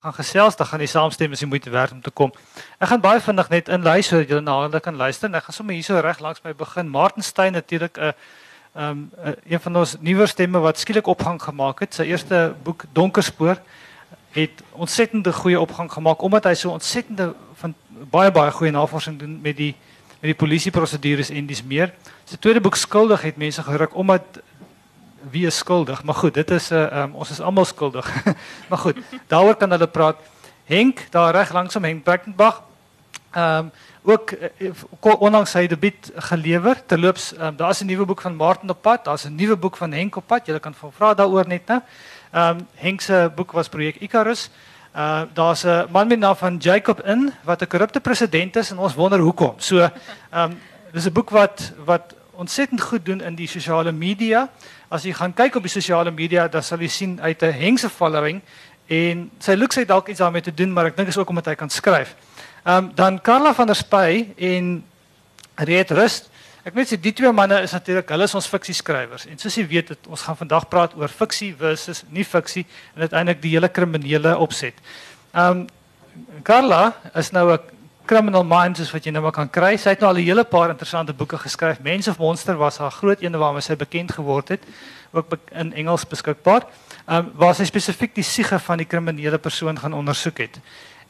gaan gesels, dan gaan die saamstem is die moeite werd om te kom. Ek gaan baie vinnig net inlei sodat julle na hulle kan luister. Ek gaan sommer hierso reg langs my begin. Martin Stein natuurlik 'n uh, ehm um, een van ons nuwer stemme wat skielik opgang gemaak het. Sy eerste boek Donkerspoor het ontsettende goeie opgang gemaak omdat hy so ontsettende van baie baie goeie navorsing doen met die met die polisieprosedures en dis meer. Sy tweede boek Skuldig het mense geruk omdat wie is skuldig? Maar goed, dit is eh, um, ons is almal skuldig. maar goed, daaroor kan hulle praat. Henk, daar reg langsom Henk Breckenbach. Ehm um, ook uh, onlangs sy debuut gelewer. Terloops, um, daar's 'n nuwe boek van Martin op pad, daar's 'n nuwe boek van Henk op pad. Jy kan vra daaroor net nou. Ehm um, Henk boek was projek Icarus. Uh daar's 'n man met naam van Jacob in wat 'n korrupte president is en ons wonder hoekom. So ehm um, dis 'n boek wat wat ontsettend goed doen in die sosiale media. As jy gaan kyk op die sosiale media, dan sal jy sien uit 'n hengse following en sy looks hy dalk iets daarmee te doen, maar ek dink is ook omdat hy kan skryf. Ehm um, dan Karla van der Spy en Reet Rust. Ek weet jy die twee manne is natuurlik, hulle is ons fiksie skrywers. En soos jy weet, het, ons gaan vandag praat oor fiksie versus nie fiksie en uiteindelik die hele kriminele opset. Ehm um, Karla is nou 'n Criminal Minds is wat jy nou maar kan kry. Sy het nou al 'n hele paar interessante boeke geskryf. Mense of Monster was haar groot een waarmee sy bekend geword het, ook in Engels beskikbaar. Ehm um, waar sy spesifiek die siege van die kriminele persoon gaan ondersoek het.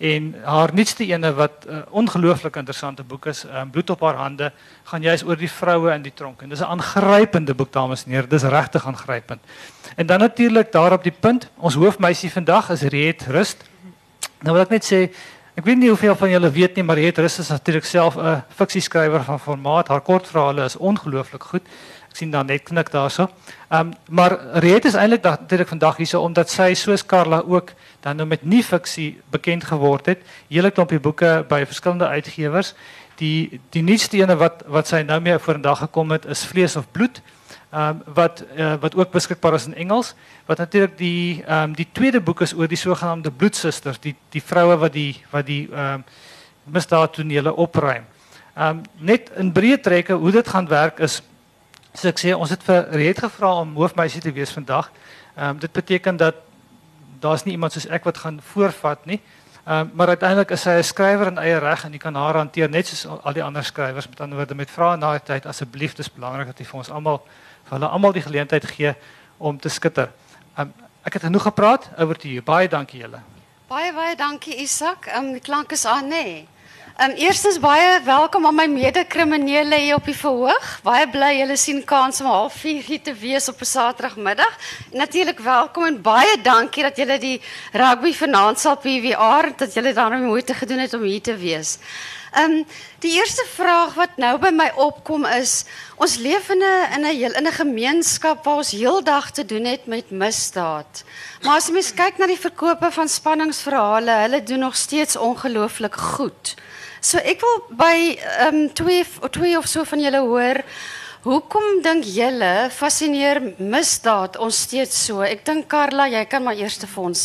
En haar nuutste ene wat uh, ongelooflik interessante boek is, um, Bloed op haar hande, gaan juist oor die vroue in die tronk. En dis 'n aangrypende boek dames en here. Dis regtig aangrypend. En dan natuurlik daar op die punt, ons hoofmeisie vandag is Riet Rust. Nou wil ek net sê Ek weet nie hoeveel van julle weet nie, maar Riet Rus is natuurlik self 'n fiksieskrywer van formaat. Haar kortverhale is ongelooflik goed. Ek sien dan net knik daarso. Ehm um, maar Riet is eintlik natuurlik vandag hierso omdat sy soos Karla ook dan nou met nie fiksie bekend geword het. Hele klompie boeke by verskillende uitgewers. Die die nuutste ene wat wat sy nou mee vorendag gekom het is Vlees of Bloed. Ehm wat uh, wat ook beskikbaar is in Engels. Wat natuurlik die ehm die tweede boek is oor die sogenaamde bloedsusters, die die vroue wat die wat die um, opruim. Um, net in breë trekke hoe dit gaan werk is so ek sê ons het vir gevra om hoofmeisie te wees vandag. Ehm um, dit beteken dat daar's nie iemand soos ek wat gaan voorvat maar uiteindelik is sy 'n skrywer in eie reg en jy kan haar hanteer net soos al die ander skrywers met ander woorde met vrae na die tyd asseblief dis belangrik dat jy vir ons almal hulle almal die geleentheid gee om te skitter. Um, ek het genoeg gepraat oor te jou. Baie dankie julle. Baie baie dankie Isak. Um, die klank is aan nê. Nee. Um, eerstens baie welkom aan my mede-kriminele hier op die verhoog. Baie bly julle sien kans om half 4 hier te wees op 'n Saterdagmiddag. Natuurlik welkom en baie dankie dat julle die rugby vanaand sal PVR dat julle daarmee moeite gedoen het om hier te wees. Ehm um, die eerste vraag wat nou by my opkom is, ons leef in 'n in gemeenskap waar ons heeldag te doen het met misdaad. Maar jy mens kyk na die verkope van spanningsverhale, hulle doen nog steeds ongelooflik goed. So ek wil by ehm twee of so van julle hoor Hoekom dink julle fascineer misdaad ons steeds so? Ek dink Karla, jy kan maar eers vir ons.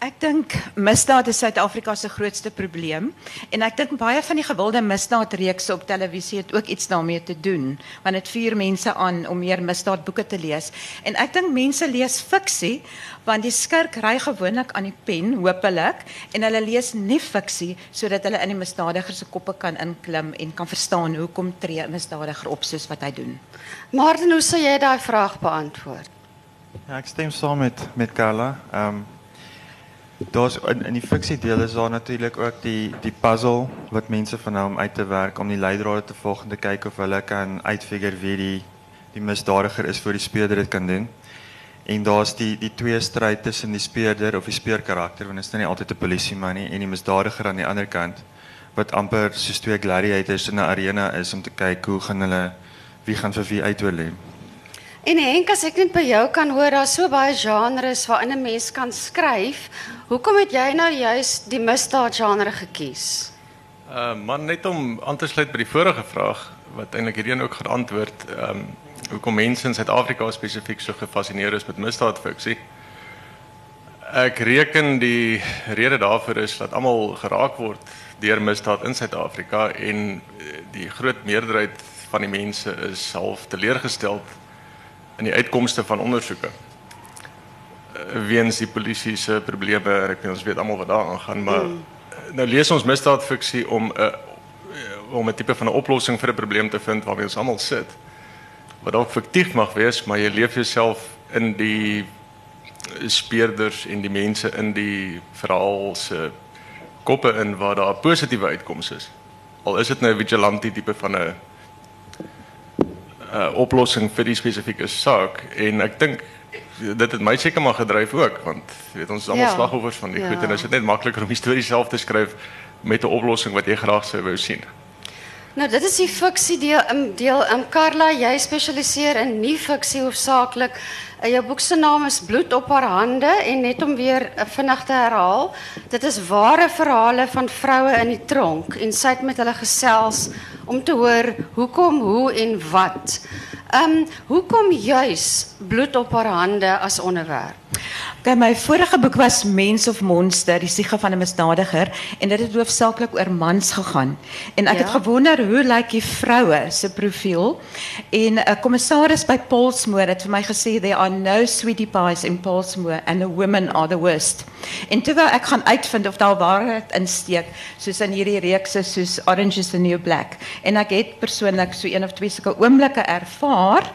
Ek dink misdaad is Suid-Afrika se grootste probleem en ek dink baie van die gewilde misdaadreekse op televisie het ook iets daarmee te doen want dit vuur mense aan om meer misdaadboeke te lees en ek dink mense lees fiksie want die skurk ry gewoonlik aan die pen hopelik en hulle lees nie fiksie sodat hulle in die misdadiger se koppe kan inklim en kan verstaan hoekom tree 'n misdadiger op soos wat hy doen. Martin, hoe sou jy daai vraag beantwoord? Ja, ek stem saam met met Carla. Ehm um, Daar's in, in die fiksie deel is daar natuurlik ook die die puzzle wat mense van hom uit te werk om die leidrade te volg en te kyk of hulle kan uitfigure wie die die misdadiger is voor die speurder dit kan doen. En daar's die die twee stryd tussen die speurder of die speurkarakter want dit is nou nie altyd 'n polisieman nie en die misdadiger aan die ander kant wat amper soos twee gladiators in 'n arena is om te kyk hoe gaan hulle wie gaan vir wie uitoorlê. En Henk, as ek net by jou kan hoor, daar's so baie genres waarin 'n mens kan skryf. Hoekom het jy nou juist die misdaad genre gekies? Uh man, net om aan te sluit by die vorige vraag wat eintlik hierdie ook geantwoord, ehm um, hoekom mense in Suid-Afrika spesifiek so gefassineer is met misdaadfiksie. Ek reken die rede daarvoor is dat almal geraak word deur misdaad in Suid-Afrika en die groot meerderheid van die mense is half teleurgesteld in die uitkomste van ondersoeke. Uh, weens die polisie se probleme. Ek weet ons weet almal wat daar aangaan, maar mm. nou lees ons misdaadfiksie om 'n uh, om 'n tipe van 'n oplossing vir 'n probleem te vind waarmee ons almal sit. Wat dalk fiktief mag wees, maar jy leef jouself in die speerders en die mense in die verhaal se koppe in waar daar 'n positiewe uitkoms is. Al is dit nou 'n vigilante tipe van 'n 'n oplossing vir die spesifieke saak en ek dink dit het my seker maar gedryf ook want weet ons is almal ja. slagoffers van die ja. goed en is dit net makliker om die storie self te skryf met 'n oplossing wat jy graag sou wou sien. Nou dit is die fiksie deel um, deel um, Carla jy spesialiseer in nie fiksie hoofsaaklik. Uh, jou boek se naam is Bloed op haar hande en net om weer uh, vinnig te herhaal, dit is ware verhale van vroue in die tronk en sy het met hulle gesels om te hoor hoekom, hoe en wat. Ehm um, hoekom juis bloed op haar hande as onderwerp? Okay, my vorige boek was Mens of Monster, die siege van 'n misdadiger en dit het hoofsaaklik oor mans gegaan. En ek ja? het gewonder hoe lyk die vroue se profiel? En 'n kommissaris by Paulsmoor het vir my gesê there are no sweetie pies in Paulsmoor and the women are the worst. En wou ek gaan uitvind of daar waarheid insteek soos in hierdie reeks soos Orange is the New Black. En ek het persoonlik so een of twee sulke oomblikke ervaar.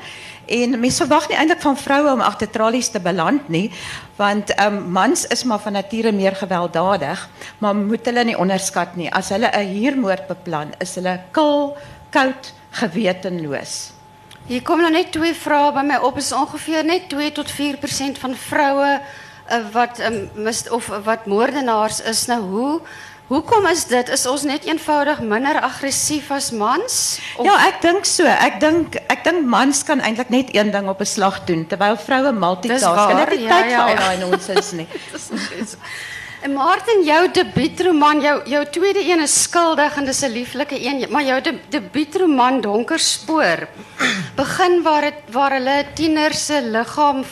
En mense verwag nie eintlik van vroue om agter tralies te beland nie, want um, mans is maar van nature meer gewelddadig, maar moet hulle nie onderskat nie. As hulle 'n huurmoord beplan, is hulle kil, koud, gewetenloos. Hier kom nou net twee vrae by my op, is ongeveer net 2 tot 4% van vroue uh, wat um, mis of wat moordenaars is. Nou hoe Hoekom is dit? Is ons net eenvoudig minder aggressief as mans? Of? Ja, ek dink so. Ek dink ek dink mans kan eintlik net een ding op 'n slag doen terwyl vroue multitask. En dit is tyd ja, ja, vir daai nonsens nie. En Martin, jou debuutroman, jou jou tweede een is skuldig en dis 'n lieflike een, maar jou de, debuutroman Donker Spoor begin waar dit waar hulle tiener se liggaam.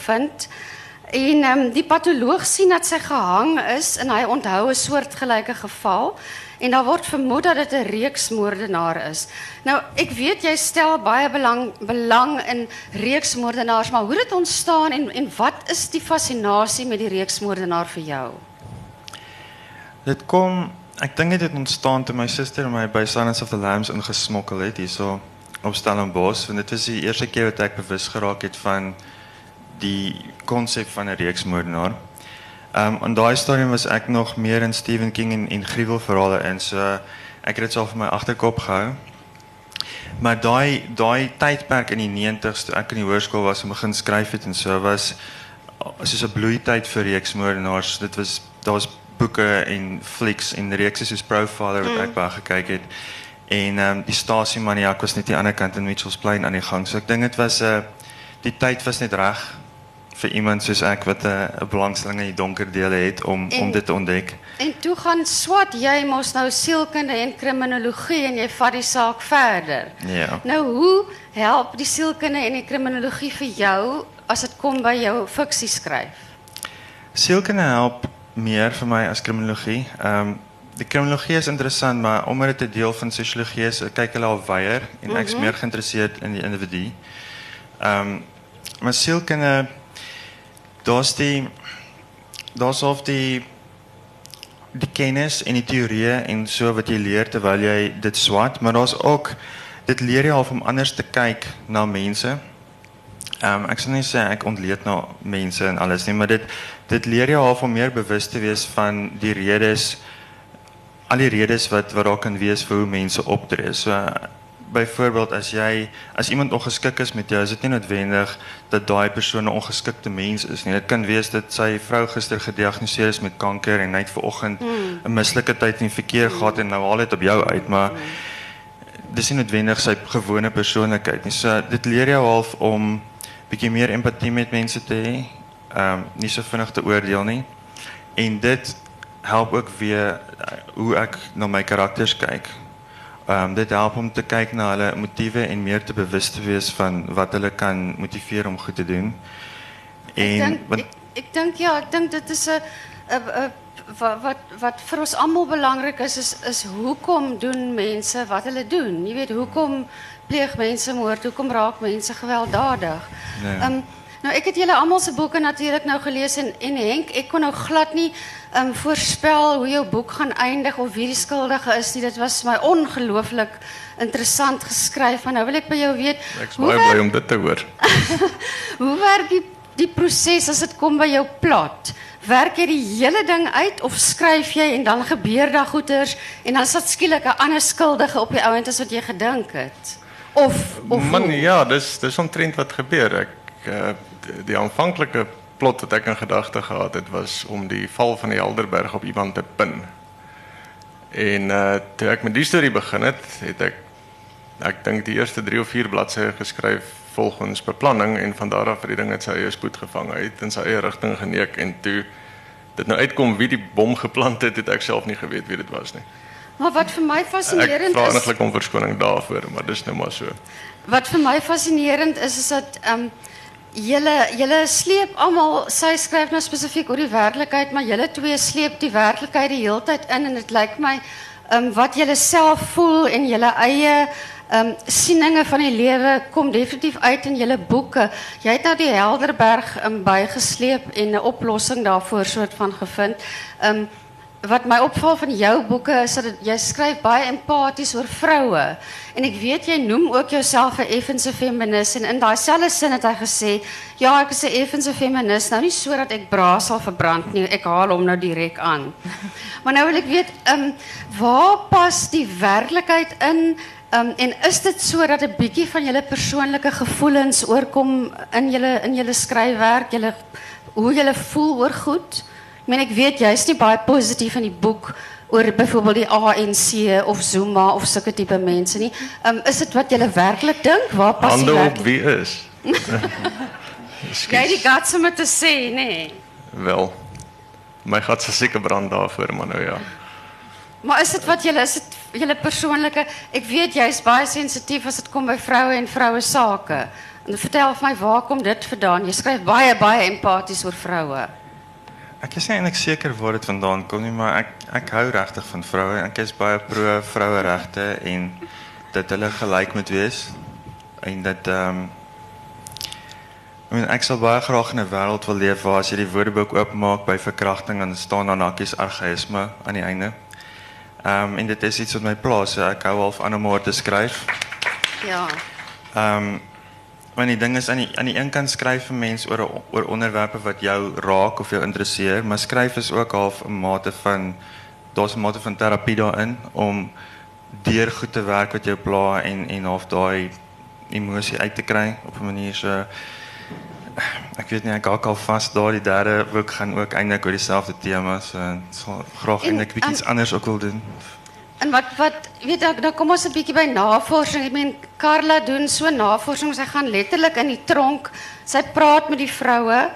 En um, die patoloog sien dat sy gehang is en hy onthou 'n soortgelyke geval en daar word vermoed dat dit 'n reeksmoordenaar is. Nou, ek weet jy stel baie belang belang in reeksmoordenaars, maar hoe het dit ontstaan en en wat is die fascinasie met die reeksmoordenaar vir jou? Dit kom, ek dink dit het ontstaan toe my suster my by Silence of the Lambs ingesmokkel het hierso op Stellenbosch en dit was die eerste keer wat ek bewus geraak het van die konsep van 'n reeksmoordenaar. Ehm um, en daai stadium was ek nog meer in Stephen King en en gruwelverhale in, so ek het dit al vir my agterkop gehou. Maar daai daai tydperk in die 90's toe ek in die hoërskool was en begin skryf het en so was soos 'n bloeityd vir reeksmoordenaars. Dit was daar was boeke en flieks en reekse soos Profiler wat ek mm. baie gekyk het. En ehm um, die stasie maniak was net die ander kant in Mitchells Plain aan die gang. So ek dink dit was 'n uh, die tyd was net reg vir iemand soos ek wat 'n uh, belangstelling in die donker dele het om en, om dit te ontdek. En toe gaan swat jy mos nou sielkunde en kriminologie en jy vat die saak verder. Ja. Nou hoe help die sielkunde en die kriminologie vir jou as dit kom by jou fiksie skryf? Sielkunde help meer vir my as kriminologie. Ehm um, die kriminologie is interessant, maar omdat dit 'n deel van sosiologie is, kyk hulle al weier en ek is mm -hmm. meer geïnteresseerd in die individu. Ehm um, maar sielkunde daar's die daar's of die die kennis en die teorieë en so wat jy leer terwyl jy dit swat, maar daar's ook dit leer jy al om anders te kyk na mense. Ehm um, ek sal nie sê ek ontleed na mense en alles nie, maar dit dit leer jou al om meer bewus te wees van die redes al die redes wat wat daar kan wees vir hoe mense optree. So byvoorbeeld as jy as iemand ongeskik is met jou, is dit nie noodwendig dat daai persoon 'n ongeskikte mens is nie. Dit kan wees dat sy vrou gister gediagnoseer is met kanker en net vanoggend. 'n mislike tyd in verkeer hmm. gehad en nou haal dit op jou uit, maar hmm. dis nie noodwendig sy gewone persoonlikheid nie. So dit leer jou half om bietjie meer empatie met mense te hê. Ehm um, nie so vinnig te oordeel nie. En dit help ook weer uh, hoe ek na my karakters kyk. Um, dit help om te kijken naar hun motieven en meer te bewust te wees van wat hulle kan motiveren om goed te doen. En, ik denk ja, ik denk dat is wat wat vir ons almal belangrik is is is hoekom doen mense wat hulle doen? Jy weet, hoekom pleeg mense moord? Hoekom raak mense gewelddadig? Ja. Um, Nou ek het julle almal se boeke natuurlik nou gelees en en Henk, ek kon nou glad nie um voorspel hoe jou boek gaan eindig of wie die skuldige is nie. Dit was vir my ongelooflik interessant geskryf. En nou wil ek by jou weet, Ek's baie bly om dit te hoor. hoe werk die die proses as dit kom by jou plot? Werk jy die hele ding uit of skryf jy en dan gebeur daar goeters en dan sit skielik 'n ander skuldige op die ouend as wat jy gedink het? Of of Man, ja, dis dis omtrent wat gebeur. Ek uh, die, die aanvanklike plot wat ek in gedagte gehad het was om die val van die Helderberg op iemand te pin. En uh toe ek met die storie begin het, het ek ek dink die eerste 3 of 4 bladsye geskryf volgens beplanning en van daar af het die ding net sy eie spoed gevang uit in sy eie rigting geneek en toe dit nou uitkom wie die bom geplant het, het ek self nie geweet wie dit was nie. Maar wat vir my Ek fascinerend vra is eintlik om verskoning daarvoor, maar dis nou maar so. Wat vir my fascinerend is is dat ehm um, julle julle sleep almal sy skryf nou spesifiek oor die werklikheid, maar julle twee sleep die werklikheid die heeltyd in en dit lyk my ehm um, wat julle self voel en julle eie ehm um, sieninge van die lewe kom definitief uit in julle boeke. Jy het nou die Helderberg um, bygesleep en 'n oplossing daarvoor soort van gevind. Ehm um, wat my opval van jou boeke is dat het, jy skryf baie empaties oor vroue. En ek weet jy noem ook jouself 'n effense feminis en in daai selfde sin het hy gesê, ja, ek is 'n effense feminis, nou nie sodat ek bra sal verbrand nie, ek haal hom nou direk aan. maar nou wil ek weet, ehm um, waar pas die werklikheid in? Um, en is dit so dat 'n bietjie van julle persoonlike gevoelens oorkom in julle in julle hoe julle voel oor goed? Meen ek weet jy's nie baie positief in die boek oor byvoorbeeld die ANC of Zuma of sulke tipe mense nie. Um, is dit wat julle werklik dink? Waar pas Hande die op wie is? Het die guts om dit te nê? Nee. Wel. My gat se seker brand daarvoor, maar nou ja. Maar is dit wat julle is dit julle persoonlike ek weet jy's baie sensitief as dit kom by vroue en vroue sake. En vertel my waar kom dit vandaan? Jy skryf baie baie empaties oor vroue. Ek is nie eintlik seker waar dit vandaan kom nie, maar ek ek hou regtig van vroue. Ek is baie pro vroueregte en dat hulle gelyk moet wees. En dat ehm um, I mean, ek sal baie graag in 'n wêreld wil leef waar as jy die woordeboek oopmaak by verkrachting dan staan daar nakkies argaïsme aan die einde. Ehm um, en dit is iets wat my pla, so ek hou half aan om te skryf. Ja. Ehm um, want die ding is aan die aan die een kant skryf 'n mens oor oor onderwerpe wat jou raak of jou interesseer, maar skryf is ook half 'n mate van daar's 'n mate van terapie daarin om deur goed te werk wat jou pla en en half daai emosie uit te kry op 'n manier so ek weet nie ek hak al vas daar die derde boek gaan ook eintlik oor dieselfde tema so ek sal graag eintlik bietjie iets anders ook wil doen. En wat wat weet ek nou kom ons 'n bietjie by navorsing. Ek meen Carla doen so navorsing, sy gaan letterlik in die tronk. Sy praat met die vroue.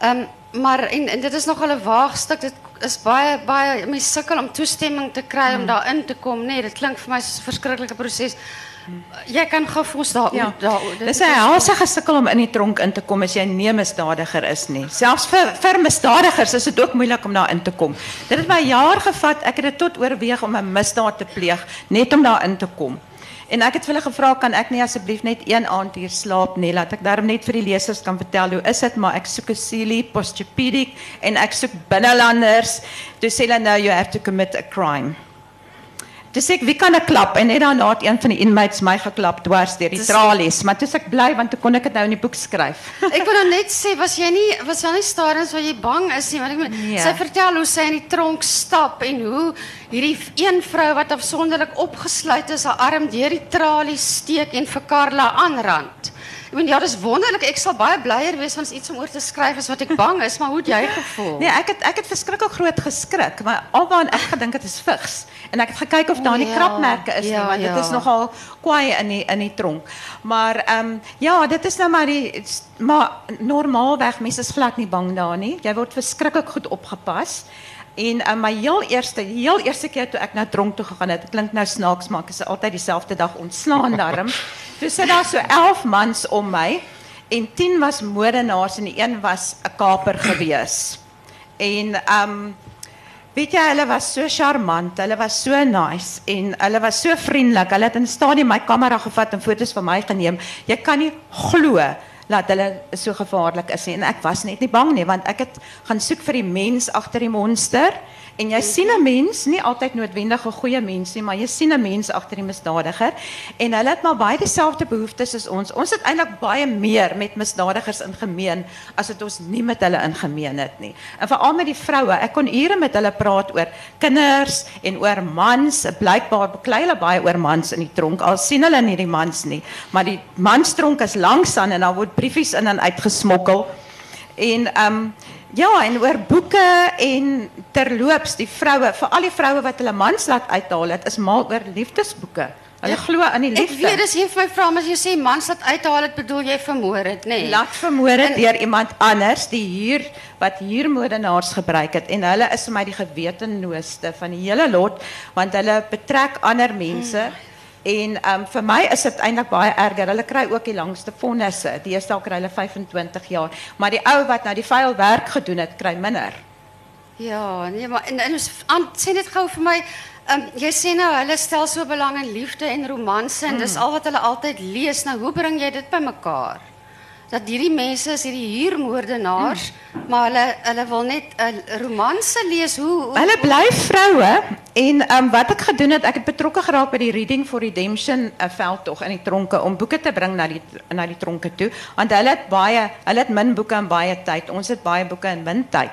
Ehm um, maar en, en dit is nogal 'n waagstuk. Dit is baie baie mense sukkel om toestemming te kry om daarin te kom, nee, dit klink vir my soos 'n verskriklike proses. Jy kan gou vir ons daar Ja, daar dis 'n om in die tronk in te kom as jy nie misdadiger is nie. Selfs vir vir misdadigers is dit ook moeilik om daar in te kom. Dit het my jaar gevat. Ek het dit tot oorweeg om 'n misdaad te pleeg net om daar in te kom. En ek het vir hulle gevra kan ek nie asseblief net een aand hier slaap nie, laat ek daarom net vir die lesers kan vertel hoe is dit, maar ek soek 'n silie postopedic en ek soek binnelanders. Toe sê hulle nou you have to commit a crime. Dis ek wie kan ek klap en net daarna het een van die inmates my geklap dwars deur die Dis- tralies, maar toe ek bly want toe kon ek dit nou in die boek skryf. Ek wil nou net sê was jy nie was wel nie stadiums waar jy bang is nie want ek meen Nee. sy vertel hoe sy in die tronk stap en hoe hierdie een vrou wat afsonderlik opgesluit is haar arm deur die tralies steek en vir Karla aanrand. Ek meen ja, dis wonderlik. Ek sal baie blyer wees as iets om oor te skryf as wat ek bang is, maar hoe het jy gevoel? Nee, ek het ek het verskriklik groot geskrik, maar alwaar ek gedink het is vigs en ek het gekyk of daar nie Ja, krapmerke is nie, ja, want dit ja. is nogal kwaai in die in die tronk. Maar ehm um, ja, dit is nou maar die maar normaalweg mense is glad nie bang daar nie. Jy word verskriklik goed opgepas. En uh, my heel eerste heel eerste keer toe ek na tronk toe gegaan het, klink nou snaaks, maar ek is altyd dieselfde dag ontslaan daarom. Toe sit daar so 11 mans om my en 10 was moordenaars en die een was 'n kaper gewees. En um, weet jy hulle was so charmant, hulle was so nice en hulle was so vriendelik. Hulle het in stadium my kamera gevat en foto's van my geneem. Jy kan nie glo laat hulle so gevaarlik is nie. En ek was net nie bang nie want ek het gaan soek vir die mens agter die monster en jy sien 'n mens, nie altyd noodwendig 'n goeie mens nie, maar jy sien 'n mens agter die misdadiger en hulle het maar baie dieselfde behoeftes as ons. Ons het eintlik baie meer met misdadigers in gemeen as wat ons nie met hulle in gemeen het nie. En veral met die vroue. Ek kon ure met hulle praat oor kinders en oor mans. Blykbaar beklei hulle baie oor mans in die tronk. Al sien hulle nie die mans nie, maar die manstronk is langs en daar word briefies in en uit gesmokkel. En ehm ja, en oor boeke en terloops die vroue, vir al die vroue wat hulle mans laat uithaal, dit is mal oor liefdesboeke. Hulle glo aan die Ek liefde. weet dis hier vir my vra maar as jy sê mans laat uithaal het bedoel jy vermoor het, nê? Nee. laat vermoor het deur iemand anders die hier wat huurmoordenaars gebruik het en hulle is vir my die gewetenloosste van die hele lot want hulle betrek ander mense en um, vir my is dit eintlik baie erger. Hulle kry ook die langste vonnisse. Deesdae kry hulle 25 jaar, maar die ou wat nou die vuil werk gedoen het, kry minder. Ja, nee, maar en, en ons aan sê net gou vir my, um, jy sê nou hulle stel so belang in liefde en romanse en dis al wat hulle altyd lees. Nou hoe bring jy dit bymekaar? Dat hierdie mense is hierdie huurmoordenaars, maar hulle hulle wil net 'n romanse lees. Hoe, hoe Hulle bly vroue en um, wat ek gedoen het, ek het betrokke geraak by die Reading for Redemption uh, veldtog in die tronke om boeke te bring na die na die tronke toe, want hulle het baie, hulle het min boeke en baie tyd. Ons het baie boeke en min tyd.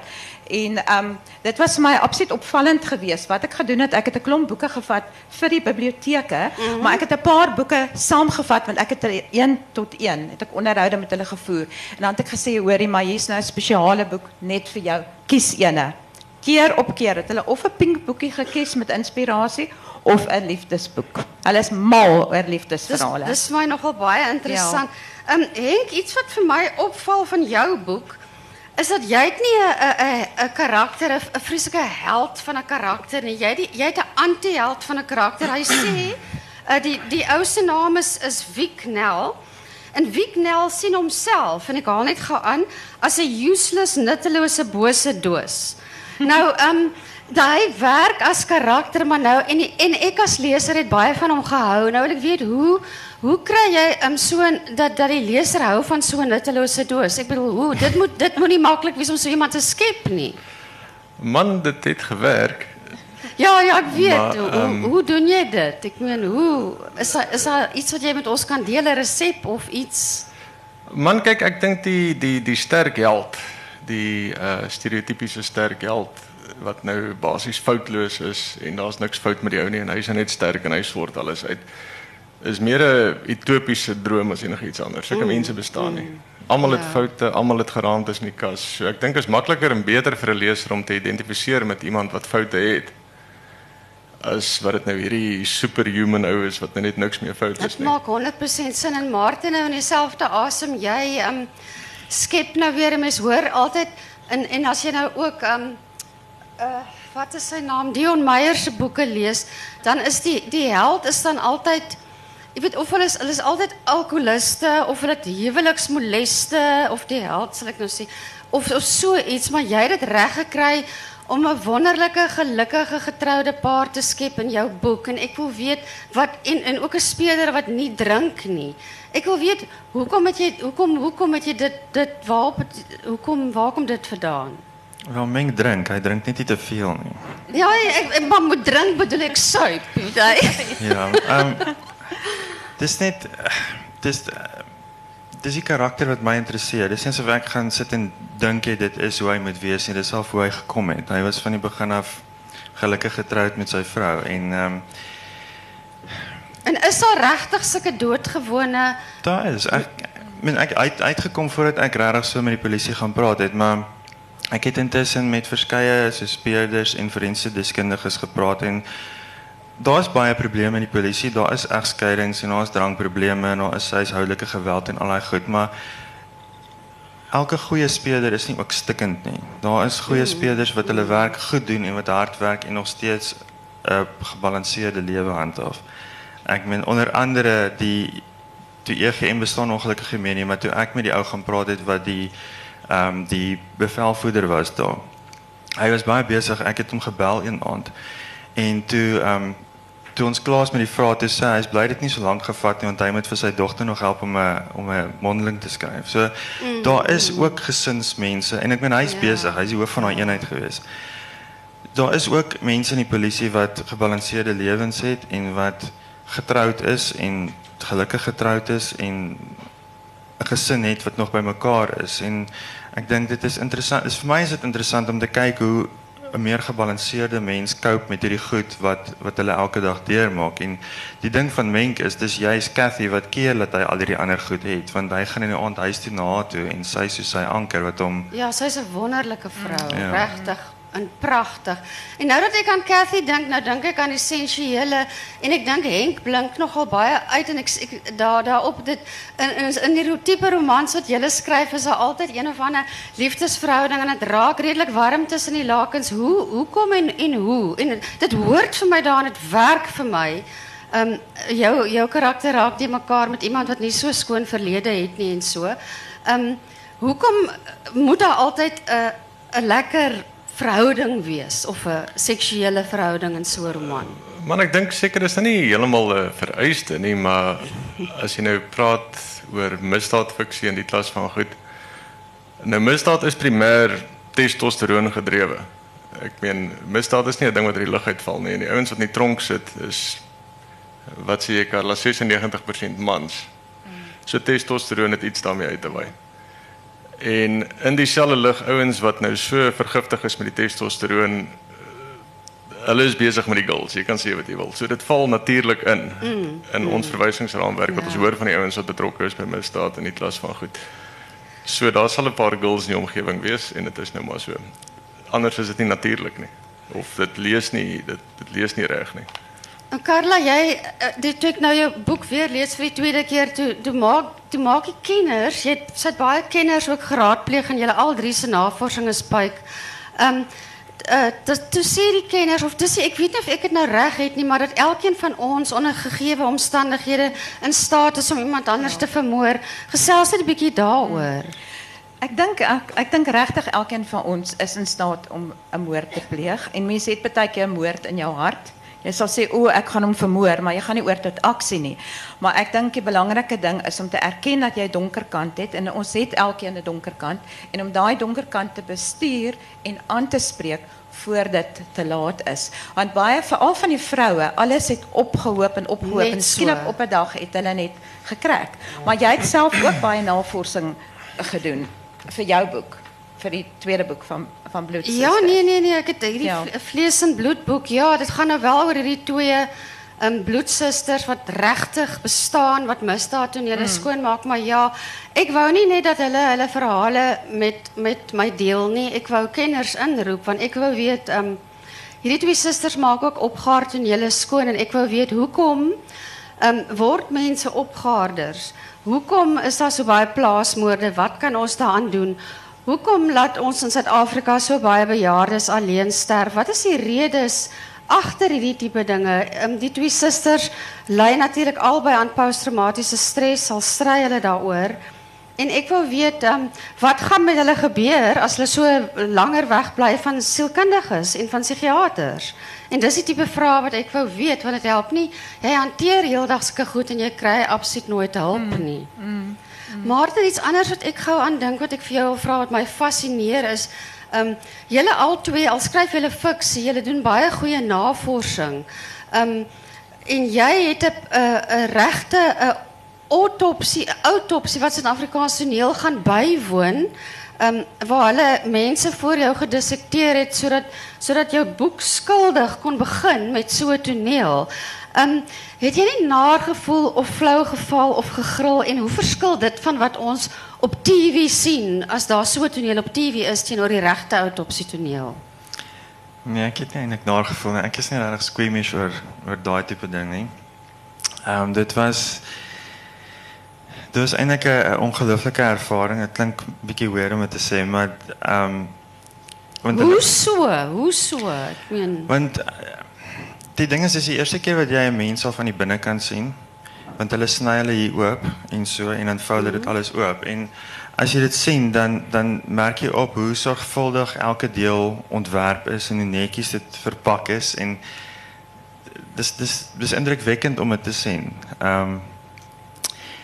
En um, dit was my absoluut opvallend geweest. Wat ek gedoen het, ek het 'n klomp boeke gevat vir die biblioteke, mm -hmm. maar ek het 'n paar boeke saamgevat want ek het er een tot een het ek onderhoude met hulle gevoer. En dan het ek gesê, hoorie, maar hier's nou 'n spesiale boek net vir jou. Kies eene. Keer op keer het hulle of 'n pink boekie gekies met inspirasie of 'n liefdesboek. Hulle is mal oor Dis liefdesverhale. dis vir my nogal baie interessant. Ehm um, Henk, iets wat vir my opval van jou boek is dat jy het nie 'n karakter, 'n vreeslike held van 'n karakter nie. Jy die, jy het anti-held van 'n karakter. Hy sê uh, die die ou naam is is Wiek Nel. En Wiek Nel sien homself en ek haal net gou aan as 'n useless, nuttelose bose doos. Nou, ehm daai werk as karakter maar nou en die- en ek as leser het baie van hom gehou. Nou wil ek weet hoe hoe kry jy um, so dat dat die leser hou van so 'n nuttelose doos? Ek bedoel, hoe dit moet dit moet nie maklik wees om so iemand te skep nie. Man, dit het gewerk. Ja, ja, ek weet. Maar, hoe, ehm, hoe hoe doen jy dit? Ek meen, hoe is daar is daar iets wat jy met ons kan deel, 'n resep of iets? Man, kyk, ek dink die die die sterk held, die uh stereotypiese sterk held wat nou basies foutloos is en daar's niks fout met die ou nie en hy's net sterk en hy sort alles uit. Is meer 'n utopiese droom as enigiets anders. Sulke mense bestaan nie. Almal het Ja. foute, almal het geraamtes in die kas. So ek dink is makliker en beter vir 'n leser om te identifiseer met iemand wat foute het as wat dit nou hierdie superhuman ou is wat nou net niks meer fout is Dit nie. maak 100% sin en Martin nou in dieselfde asem jy um skep nou weer 'n mens hoor altyd en en as jy nou ook um uh wat is sy naam Dion Meyer se boeke lees, dan is die die held is dan altyd jy weet of hulle is hulle is altyd alkoholiste of hulle het huweliksmoleste of die held sal ek nou sê of of so iets maar jy het dit reg gekry om 'n wonderlike gelukkige getroude paar te skep in jou boek en ek wil weet wat en en ook 'n speler wat nie drink nie. Ek wil weet hoekom het jy hoekom hoekom het jy dit dit waarop het, hoekom waar kom dit vandaan? Wel, Meng drink, hy drink net nie te veel nie. Ja, ek, ek maar moet drink bedoel ek suip, weet jy? Ja, ehm dis net dis dis die karakter wat my interesseer. Dis nie asof ek gaan sit en dink jy dit is hoe hy moet wees nie. Dis al hoe hy gekom het. Hy was van die begin af gelukkig getroud met sy vrou en ehm En is daar regtig sulke doodgewone daar is ek ek meen ek uit uitgekom voordat ek regtig so met die polisie gaan praat het, maar ek het intussen met verskeie so speurders en forensiese deskundiges gepraat en daar's baie probleme in die polisie. Daar is egskeidings en daar's drankprobleme en daar is huishoudelike geweld en al daai goed, maar elke goeie speurder is nie ook stikkend nie. Daar is goeie speurders wat hulle werk goed doen en wat hard werk en nog steeds 'n gebalanseerde lewe handhaaf. Ek meen onder andere die toe EGM bestaan ongelukkig nie meer nie, maar toe ek met die ou gaan praat het wat die um, die bevelvoerder was daar. Hy was baie besig. Ek het hom gebel een aand. En toe ehm um, toe ons klaar is met die vrae toe sê hy, bly dit nie so lank gevat nie want hy moet vir sy dogter nog help om 'n om 'n mondeling te skryf. So mm. daar is ook gesinsmense en ek meen hy's ja. besig, hy's die hoof van daai eenheid gewees. Daar is ook mense in die polisie wat gebalanseerde lewens het en wat getroud is en gelukkig getroud is en 'n gesin het wat nog bymekaar is en ek dink dit is interessant. Is vir my is dit interessant om te kyk hoe 'n meer gebalanseerde mens cope met hierdie goed wat wat hulle elke dag deurmaak en die ding van Menk is dis juist Cathy wat keer dat hy al hierdie ander goed het want hy gaan in die aand huis toe na toe en sy so sy anker wat hom Ja, sy's 'n wonderlike vrou, ja. regtig en pragtig. En nou dat ek aan Cathy dink, nou dink ek aan die sensuele en ek dink Henk blink nogal baie uit en ek, ek daar daarop dit in in, in die tipe romans wat jy skryf is daar altyd een of ander liefdesverhouding en dit raak redelik warm tussen die lakens. Hoe hoekom en en hoe? En dit hoort vir my daar en dit werk vir my. Ehm jou jou karakter raak die mekaar met iemand wat nie so skoon verlede het nie en so. Ehm um, hoekom moet daar altyd 'n uh, 'n lekker verhouding wees of 'n seksuele verhouding in so 'n roman? Man, ek dink seker is dit nie heeltemal 'n vereiste nie, maar as jy nou praat oor misdaadfiksie in die klas van goed. Nou misdaad is primêr testosteron gedrewe. Ek meen misdaad is nie 'n ding wat uit die lug uitval nie. Die ouens wat in die tronk sit is wat sê ek, hulle 96% mans. So testosteron het iets daarmee uit te wy. En in dieselfde lig ouens wat nou so vergiftig is met die testosteron eh, hulle is besig met die girls, jy kan sê wat jy wil. So dit val natuurlik in mm, in mm. ons verwysingsraamwerk wat ja. ons hoor van die ouens wat betrokke is by misdaad in die klas van goed. So daar sal 'n paar girls in die omgewing wees en dit is nou maar so. Anders is dit nie natuurlik nie. Of dit lees nie, dit dit lees nie reg nie. En Carla, jy eh, dit toe ek nou jou boek weer lees vir die tweede keer toe toe maak toe maak die kenners, jy sit baie kenners ook geraadpleeg en julle al drie se navorsing is um, uh dis toe sê die kenners of dis ek weet nie of ek dit nou reg het nie, maar dat elkeen van ons onder gegeewe omstandighede in staat is om iemand anders ja. te vermoor. Gesels net 'n bietjie daaroor. Ek dink ek, ek dink regtig elkeen van ons is in staat om 'n moord te pleeg en mense het baie keer 'n moord in jou hart. Jy sal sê o, ek gaan hom vermoor, maar jy gaan nie oor tot aksie nie. Maar ek dink die belangrike ding is om te erken dat jy 'n donker kant het en ons het elkeen 'n donker kant en om daai donker kant te bestuur en aan te spreek voor dit te laat is. Want baie veral van die vroue, alles het opgehoop en opgehoop net en skielik so. op 'n dag het hulle net gekrak. Maar jy het self ook baie navorsing gedoen vir jou boek, vir die tweede boek van van. Ja, nee nee nee, het hierdie ja. vlees en bloedboek. Ja, dit gaan nou wel oor hierdie twee um bloedsusters wat regtig bestaan wat misdaad doen hulle mm. skoonmaak, maar ja, ek wou nie net dat hulle hulle verhale met met my deel nie. Ek wou kenners inroep want ek wou weet um hierdie twee susters maak ook hulle skoon en ek wou weet hoekom um word mense opgaarders? Hoekom is daar so baie plaasmoorde? Wat kan ons daaraan doen? Hoekom laat ons in Suid-Afrika so baie bejaardes alleen sterf? Wat is die redes agter hierdie tipe dinge? Um, die twee susters ly natuurlik albei aan posttraumatiese stres, sal stry hulle daaroor. En ek wil weet, um, wat gaan met hulle gebeur as hulle so langer wegbly van sielkundiges en van psigiaters? En dis die tipe vrae wat ek wou weet want dit help nie. Jy hanteer heeldag sulke goed en jy kry absoluut nooit hulp mm, nie. Mm, mm. Maar er iets anders wat ek gou aan dink wat ek vir jou vra wat my fascineer is, ehm um, julle al twee al skryf julle fiksie, julle doen baie goeie navorsing. Ehm um, en jy het 'n regte 'n autopsie, autopsie wat in Afrikaans toneel gaan bywoon. Um, waar hulle mense voor jou gedissekteer het sodat sodat jou boek skuldig kon begin met so 'n toneel. Um, het jy nie naar gevoel of flou geval of gegril en hoe verskil dit van wat ons op TV sien as daar so toneel op TV is teenoor die regte autopsie toneel? Nee, ek het nie eintlik naar gevoel nie. Ek is nie regtig squeamish oor oor daai tipe ding nie. Ehm um, dit was dit was eintlik 'n ongelooflike ervaring. Dit klink bietjie weird om dit te sê, maar ehm um, want Hoe so? Hoe so? Ek meen Want die ding is dis die eerste keer wat jy 'n mens al van die binnekant sien want hulle sny hulle hier oop en so en dan vou hulle dit mhm. alles oop en as jy dit sien dan dan merk jy op hoe sorgvuldig elke deel ontwerp is en hoe netjies dit verpak is en dis dis dis indrukwekkend om dit te sien. Ehm um,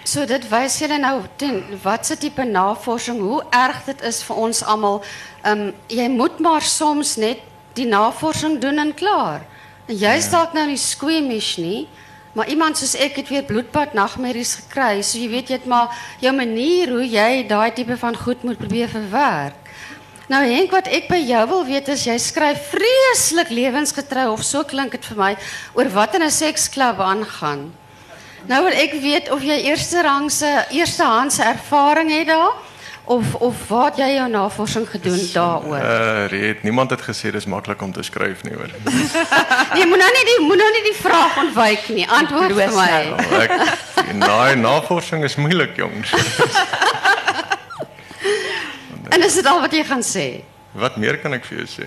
So dit wys julle nou ten watse tipe navorsing hoe erg dit is vir ons almal. Ehm um, jy moet maar soms net die navorsing doen en klaar. En jy is dalk nou nie squeamish nie, maar iemand soos ek het weer bloedpad nagmerries gekry. So jy weet jy het maar jou manier hoe jy daai tipe van goed moet probeer verwerk. Nou Henk, wat ek by jou wil weet is jy skryf vreeslik lewensgetrou of so klink dit vir my oor wat in 'n seksklub aangaan. Nou wil ek weet of jy eerste rangse, eerstehandse ervaring het daar of of waar het jy jou navorsing gedoen daaroor? Uh Reed, niemand het gesê dis maklik om te skryf nie hoor. Jy moet nou nie die moet nou nie die vraag ontwyk nie. Antwoord vir my. Nou, ek nee, navorsing is moeilik jongens. En is dit al wat jy gaan sê? Wat meer kan ek vir jou sê?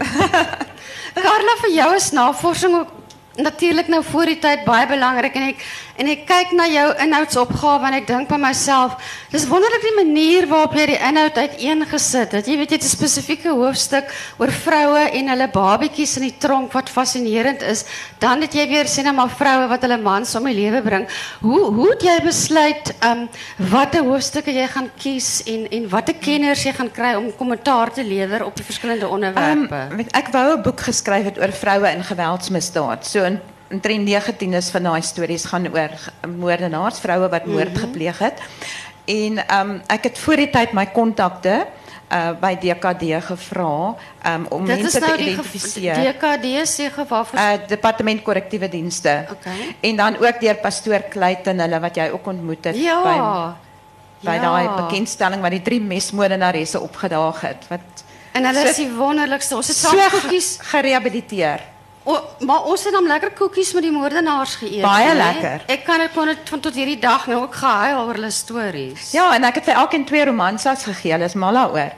Carla, vir jou is navorsing ook natuurlik nou voor die tyd baie belangrik en ek en ek kyk na jou inhoudsopgawe en ek dink by myself, dis wonderlik die manier waarop jy die inhoud uiteengesit het. Jy weet jy het 'n spesifieke hoofstuk oor vroue en hulle babetjies in die tronk wat fascinerend is. Dan het jy weer sien nou maar vroue wat hulle mans om die lewe bring. Hoe hoe het jy besluit um watter hoofstukke jy gaan kies en en watter kenners jy gaan kry om kommentaar te lewer op die verskillende Um, onderwerpe? weet, ek wou 'n boek geskryf het oor vroue in geweldsmisdaad. So omtrent 19 is van daai stories gaan oor moordenaars, vroue wat moord gepleeg het. En um ek het voor die tyd my kontakte uh by DKD gevra um om Dit mense nou te die identifiseer. DKD sê waarvoor uh departement korrektiewe dienste. Okay. En dan ook deur pastoor Kluiten hulle wat jy ook ontmoet het Ja. by by ja. daai bekendstelling waar die drie mesmoordenaresse opgedaag het wat En hulle is So- die wonderlikste. Ons het so saam koekies. gerehabiliteer. O, maar ons het dan lekker koekies met die moordenaars geëet. Baie lekker. Ek kan dit kon dit van tot hierdie dag nou ook gehuil oor hulle stories. Ja, en ek het vir elkeen twee romansas gegee. Hulle is mal daaroor.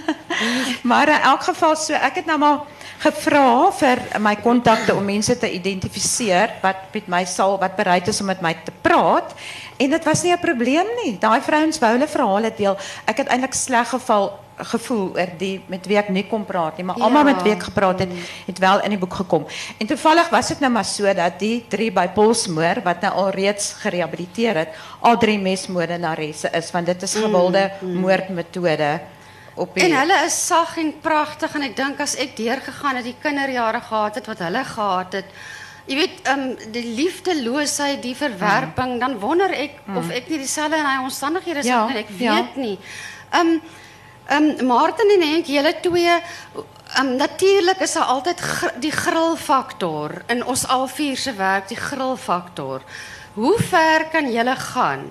maar in elk geval so ek het nou maar gevra vir my kontakte om mense te identifiseer wat met my sal wat bereid is om met my te praat en dit was nie 'n probleem nie. Daai vrouens wou hulle verhale deel. Ek het eintlik sleg geval gevoel oor die met wie ek nie kon praat nie, maar Ja. met wie ek gepraat het, het wel in die boek gekom. En toevallig was dit nou maar so dat die drie by Polsmoor wat nou al reeds gerehabiliteer het, al drie mesmoordenaresse is want dit is gewilde moordmetode op die En hulle is sag en pragtig en ek dink as ek deurgegaan het die kinderjare gehad het wat hulle gehad het. Jy weet, um, die liefdeloosheid, die verwerping, dan wonder ek of ek nie dieselfde in daai omstandighede sou Ja. Ek ja. weet nie. Um um Martin en Henk, julle twee um natuurlik is daar altyd gr die grillfaktor in ons al vier se werk, die grillfaktor. Hoe ver kan julle gaan?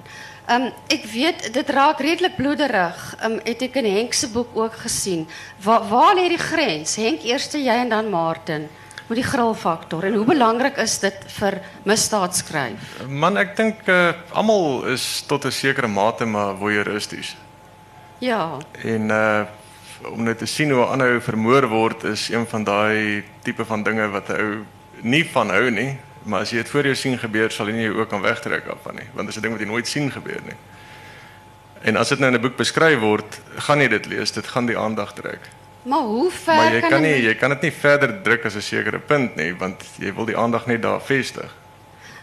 Um ek weet dit raak redelik bloederig. Um het ek in Henk se boek ook gesien. Waar lê die grens? Henk eerste jy en dan Martin met die grillfaktor. En hoe belangrik is dit vir misdaad skryf? Man, ek dink uh, almal is tot 'n sekere mate maar voyeuristies. Ja. En uh om net te sien hoe 'n ander ou vermoor word is een van daai tipe van dinge wat 'n ou nie van hou nie, maar as jy dit voor jou sien gebeur, sal jy nie jou ook kan wegtrek af van nie, want dit is 'n ding wat jy nooit sien gebeur nie. En as dit nou in 'n boek beskryf word, gaan jy dit lees, dit gaan die aandag trek. Maar hoe ver Maar jy kan kan nie een jy kan dit nie verder druk as 'n sekere punt nie, want jy wil die aandag net daar vestig.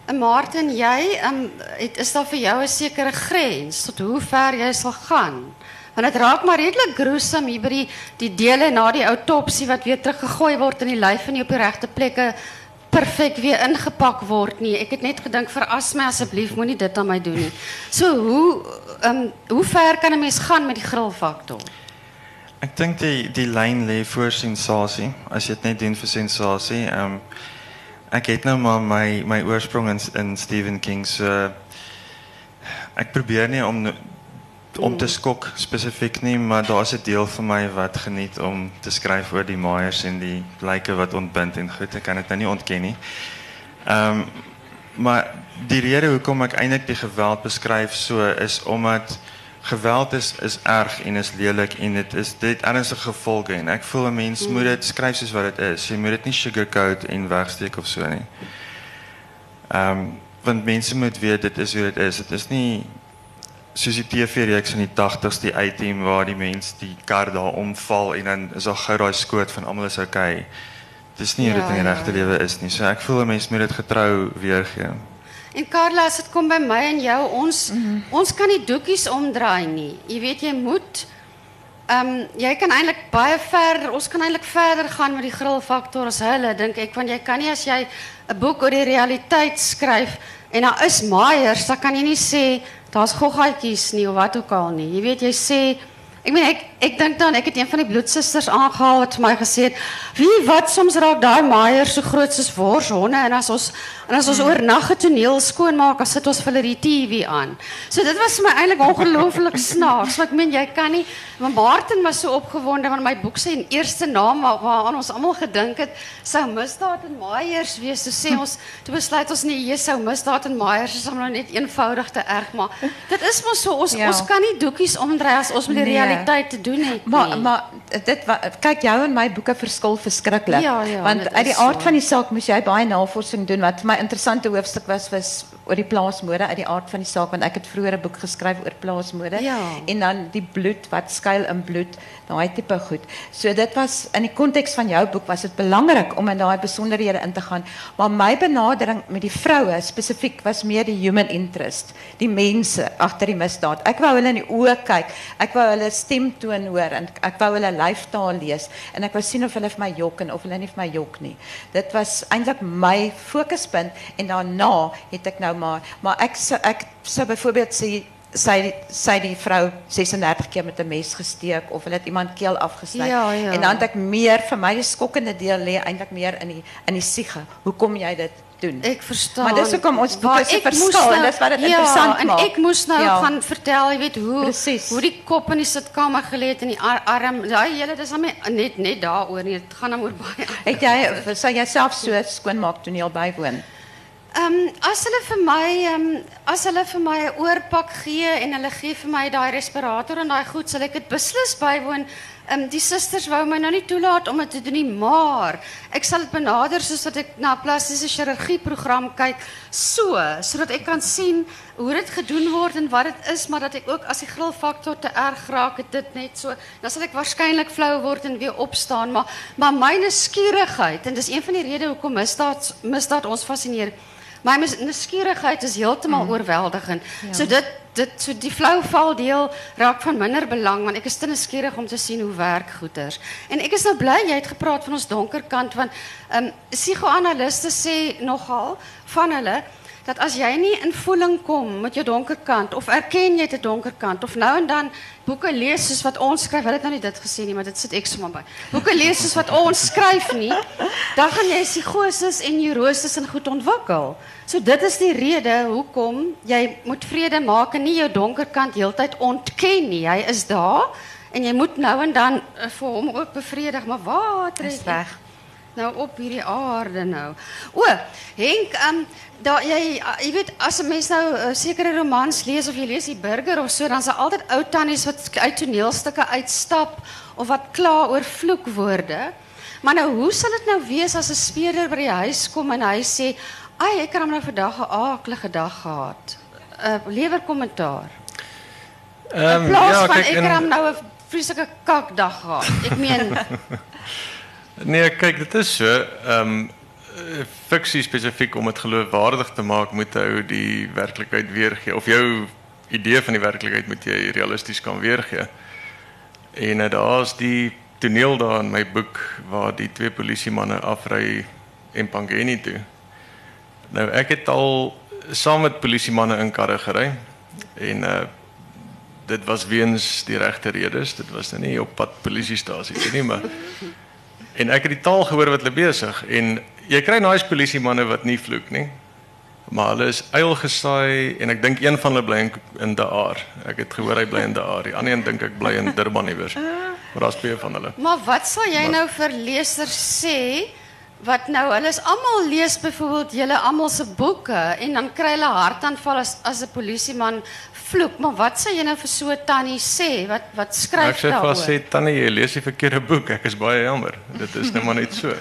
En Martin, jy um, het, is daar vir jou 'n sekere grens tot hoe ver jy sal gaan? Want dit raak maar redelik gruesome hier die die dele na die autopsie wat weer teruggegooi word in die lyf en nie op die regte plekke perfek weer ingepak word nie. Ek het net gedink veras my asseblief, moenie dit aan my doen nie. So hoe um, hoe ver kan 'n mens gaan met die grillfaktor? Ek dink die die lyn lê voor sensasie. As jy dit net doen vir sensasie, ehm um, ek het nou maar my oorsprong in in Stephen King ek probeer nie om om te skok spesifiek nie, maar daar's 'n deel van my wat geniet om te skryf oor die maaiers en die lyke wat ontbind en goed, ek kan dit nou nie ontken nie. Ehm um, maar die rede hoekom ek eintlik die geweld beskryf so is omdat geweld is is erg en is lelik en dit is dit ernstige gevolge en ek voel 'n mens moet dit skryf soos wat dit is. Jy moet dit nie sugarcoat en wegsteek of so nie. Ehm um, want mense moet weet dit is hoe dit is. Dit is nie soos die TV-reeks in die 80s die A-team waar die mens die kar daar omval en dan is daar gou daai skoot van almal is okay. Dis nie hoe dit Ja, in die ja, regte lewe is nie. So ek voel 'n mens moet dit getrou weergee. En Carla, as dit kom by my en jou, ons ons kan nie doekies omdraai nie. Jy weet jy moet ehm um, jy kan eintlik baie verder, ons kan eintlik verder gaan met die grillfaktor as hulle dink ek want jy kan nie as jy 'n boek oor die realiteit skryf en daar is maaiers, dan kan jy nie sê daar's goggaatjies nie of wat ook al nie. Jy weet jy sê Ek meen ek ek dink dan ek het een van die bloedsusters aangehaal wat vir my gesê het, "Wie wat soms raak daai maaier so groot soos worshonde en as ons en as ons oornag 'n toneel skoonmaak, dan sit ons vir hulle die TV aan." So dit was my eintlik ongelooflik snaaks. Want ek meen jy kan nie maar Martin was so opgewonde want my boek se eerste naam waar- waaraan ons almal gedink het sou misdaad en maaiers wees. So sê ons, toe besluit ons nee, jy sou misdaad en maaiers is hom nou net eenvoudig te erg, maar dit is mos so ons Ja. ons kan nie doekies omdraai as ons met die Nee. realiteit te doen het Maar nie. maar dit kyk jou en my boeke verskil verskriklik. Ja, ja, want uit die aard so. van die saak moes jy baie navorsing doen wat vir my interessante hoofstuk was was oor die plaasmode uit die aard van die saak want ek het vroeër 'n boek geskryf oor plaasmode Ja. en dan die bloed wat skuil in bloed, daai tipe goed. So dit was in die konteks van jou boek was dit belangrik om in daai besonderhede in te gaan. Maar my benadering met die vroue spesifiek was meer die human interest, die mense agter die misdaad. Ek wou hulle in die oë kyk. Ek wou hulle stemtoon hoor en ek wou hulle lyfstaal lees en ek wou sien of hulle vir my jok en of hulle nie vir my jok nie. Dit was eintlik my fokuspunt en daarna het ek nou maar maar ek ek sou byvoorbeeld sê sy sy die vrou 36 keer met 'n mes gesteek of hulle het iemand keel afgesny Ja, ja. en dan het ek meer vir my die skokkende deel lê eintlik meer in die in die siege. Hoekom jy dit doen? Ek verstaan. Maar dis hoekom ons boeke moes verskil en dis wat dit ja, interessant en maak. ek moes nou Ja. gaan vertel, jy weet hoe Presies. hoe die kop in die sitkamer gelê het en die ar arm. Daai hele dis hom net net daaroor nie. Dit gaan hom oor baie. Het jy sou jy self so skoonmaak toneel bywoon? Ehm um, as hulle vir my ehm um, as hulle vir my 'n oorpak gee en hulle gee vir my respirator en daai goed, sal ek dit beslis bywoon. Ehm um, die susters wou my nou nie toelaat om dit te doen maar ek sal dit benader soos wat ek na 'n plastiese chirurgie program kyk, so sodat ek kan sien hoe dit gedoen word en wat dit is, maar dat ek ook as die grillfaktor te erg raak, het dit net so, dan sal ek waarskynlik flou word en weer opstaan, maar maar my nuuskierigheid en dis een van die redes hoekom misdaad misdaad ons fascineer. My mis- nuuskierigheid is heeltemal oorweldigend. So dit dit so die flou val deel raak van minder belang want ek is te nuuskierig om te sien hoe werk goeders. En ek is nou bly jy het gepraat van ons donker kant want ehm um, psigoanaliste sê nogal van hulle dat as jy nie in voeling kom met jou donker kant of erken jy 'n donker kant of nou en dan boeke lees soos wat ons skryf, hulle het nou nie dit gesê nie, maar dit sit ek sommer by. Boeke lees soos wat ons skryf nie, dan gaan jy psigoses en neuroses en goed ontwikkel. So dit is die rede hoekom jy moet vrede maak en nie jou donker kant heeltyd ontken nie. Hy is daar en jy moet nou en dan uh, vir hom ook bevredig, maar waar trek jy-. Nou op hierdie aarde nou. O, Henk, um, daar jy uh, jy weet as 'n mens nou uh, sekere romans lees of jy lees die burger of so, dan is daar altyd ou tannies wat uit toneelstukke uitstap of wat kla oor vloekwoorde. Maar nou hoe sal dit nou wees as 'n speurder by die huis kom en hy sê, "Ag, ek het hom nou vandag 'n aaklige dag gehad." 'n uh, Lewer kommentaar. Ehm ja, van ek het hom nou 'n vreeslike kakdag gehad. Ek meen Nee, kyk, dit is so. Ehm um, fiksie spesifiek om dit geloofwaardig te maak, moet hy die werklikheid weergee of jou idee van die werklikheid moet jy realisties kan weergee. En uh, daar's die toneel daar in my boek waar die twee polisiemanne afry en Pangeni toe. Nou ek het al saam met polisiemanne in karre gery en uh dit was weens die regte redes. Dit was nou nie op pad polisiestasie nie, maar En ek het die taal gehoor wat hulle besig en jy kry naai polisiemanne wat nie vloek nie. Maar hulle is uilgesaai en ek dink een van hulle bly in, in Daar. Ek het gehoor hy bly in Daar. Die ander een dink ek bly in Durban iewers. Maar daar's twee van hulle. Maar wat sal jy nou vir lesers sê wat nou hulle is almal lees byvoorbeeld julle almal se boeke en dan kry hulle hartaanval as as 'n polisieman vloek, maar wat sal jy nou vir so 'n tannie sê wat wat Ek skryf sê daaroor? vas sê tannie jy lees die verkeerde boek. Ek is baie jammer. Dit is net maar net so.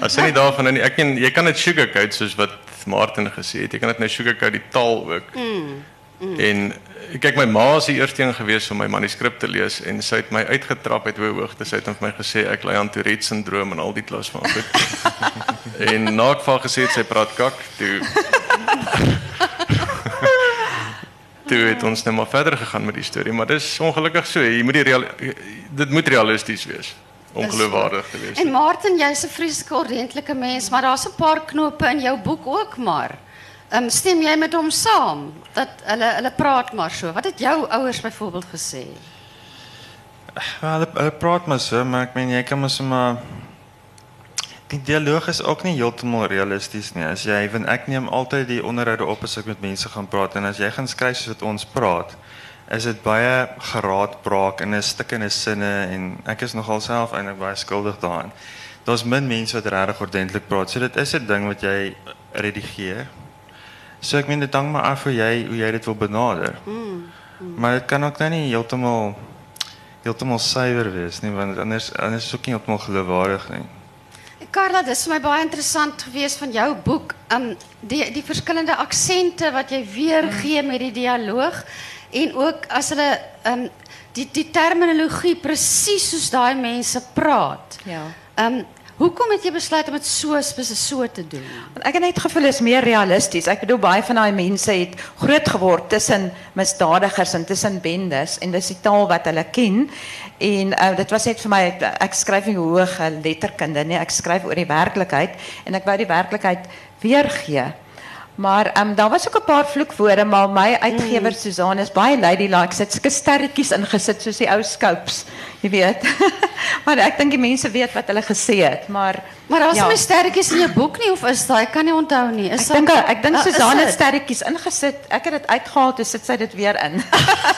As jy nie daarvan nie, ek kan jy kan dit sugarcoat soos wat Martin gesê het. Jy kan dit nou sugarcoat die taal ook. Mm. Mm. En kyk my ma is die eerste een gewees om my manuskrip te lees en sy het my uitgetrap uit hoe hoogte sy het vir my gesê ek ly aan Tourette syndroom en al die klas van goed. en na ek van gesê het sy praat kak toe toe het ons net maar verder gegaan met die storie, maar dis ongelukkig so. Jy moet die real, dit moet realisties wees om geloofwaardig te wees. En Martin, jy's 'n vreeslike ordentlike mens, maar daar's 'n paar knope in jou boek ook maar. Ehm um, stem jy met hom saam dat hulle hulle praat maar so. Wat het jou ouers byvoorbeeld gesê? Wel, hulle, hulle praat maar so, maar ek meen jy kan mos maar die dialoog is ook nie heeltemal realisties nie. As jy van ek neem altyd die onderhoude op as ek met mense gaan praat en as jy gaan skryf soos wat ons praat, is dit baie geraadbraak in 'n stuk en 'n sinne en ek is nogal self eintlik baie skuldig daaraan. Daar's min mense wat regtig ordentlik praat. So dit is 'n ding wat jy redigeer. So ek meen dit hang maar af hoe jy hoe jy dit wil benader. Mm, mm. Maar dit kan ook nou nie heeltemal heeltemal suiwer wees nie want anders anders is ook nie heeltemal geloofwaardig nie. Carla, dit is my baie interessant geweest van jou boek. Um die die verskillende aksente wat jy weergee met die dialoog en ook as hulle um die die terminologie presies soos daai mense praat. Ja. Um hoekom het jy besluit om dit so spesifiek so te doen? Want ek het gevoel is meer realisties. Ek bedoel baie van daai mense het groot geword tussen misdadigers en tussen bendes en dis die taal wat hulle ken. En uh, dit was net vir my ek skryf nie hoë letterkunde nie. Ek skryf oor die werklikheid en ek wou die werklikheid weergee. Maar um, daar was ook een paar vloekwoorden, maar my uitgever mm. Suzanne is baie ladylike. Sy het sulke sterretjies ingesit soos die ou scopes, jy weet. maar ek dink die mense weet wat hulle gesê het, maar Maar daar's ja. nie sterretjies in jou boek nie of is daai? Ek kan nie onthou nie. Is ek dink ek dink Suzanne het sterretjies ingesit. Ek het dit uitgehaal, toe sit sy dit weer in.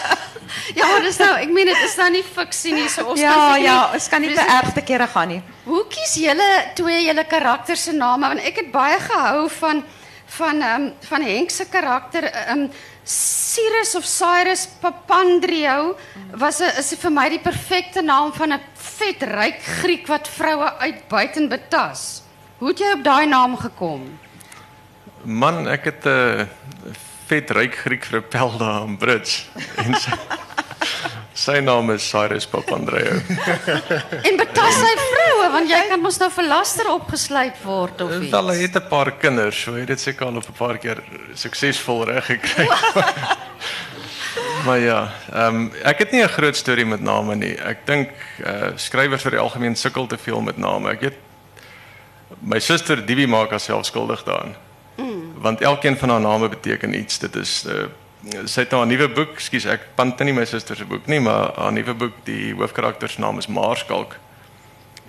ja, dis nou, ek meen dit is nou nie fiksie nie, so ons ja, kan Ja, ons kan nie te ergste kere gaan nie. Hoe kies julle twee julle karakters se name? Want ek het baie gehou van van um, van Henk se karakter um, Cyrus of Cyrus Papandreou was 'n is vir my die perfekte naam van 'n vet ryk Griek wat vroue uitbuit en betas. Hoe het jy op daai naam gekom? Man, ek het 'n vet ryk Griek vir 'n pel daar in Brits. Sy naam is Cyrus Papandreou. en betas hy vroue want jy kan mos nou vir laster opgesluit word of iets. Hy het 'n paar kinders, so het dit seker al op 'n paar keer suksesvol reg gekry. maar ja, ehm um, ek het nie 'n groot storie met name nie. Ek dink eh uh, skrywers vir die algemeen sukkel te veel met name. Ek weet my suster Divi maak haarself skuldig daaraan. Mm. Want elkeen van haar name beteken iets. Dit is 'n uh, eh, sy het nou 'n nuwe boek, skus ek pant nie my suster se boek nie, maar haar nuwe boek, die hoofkarakter se naam is Maarskalk.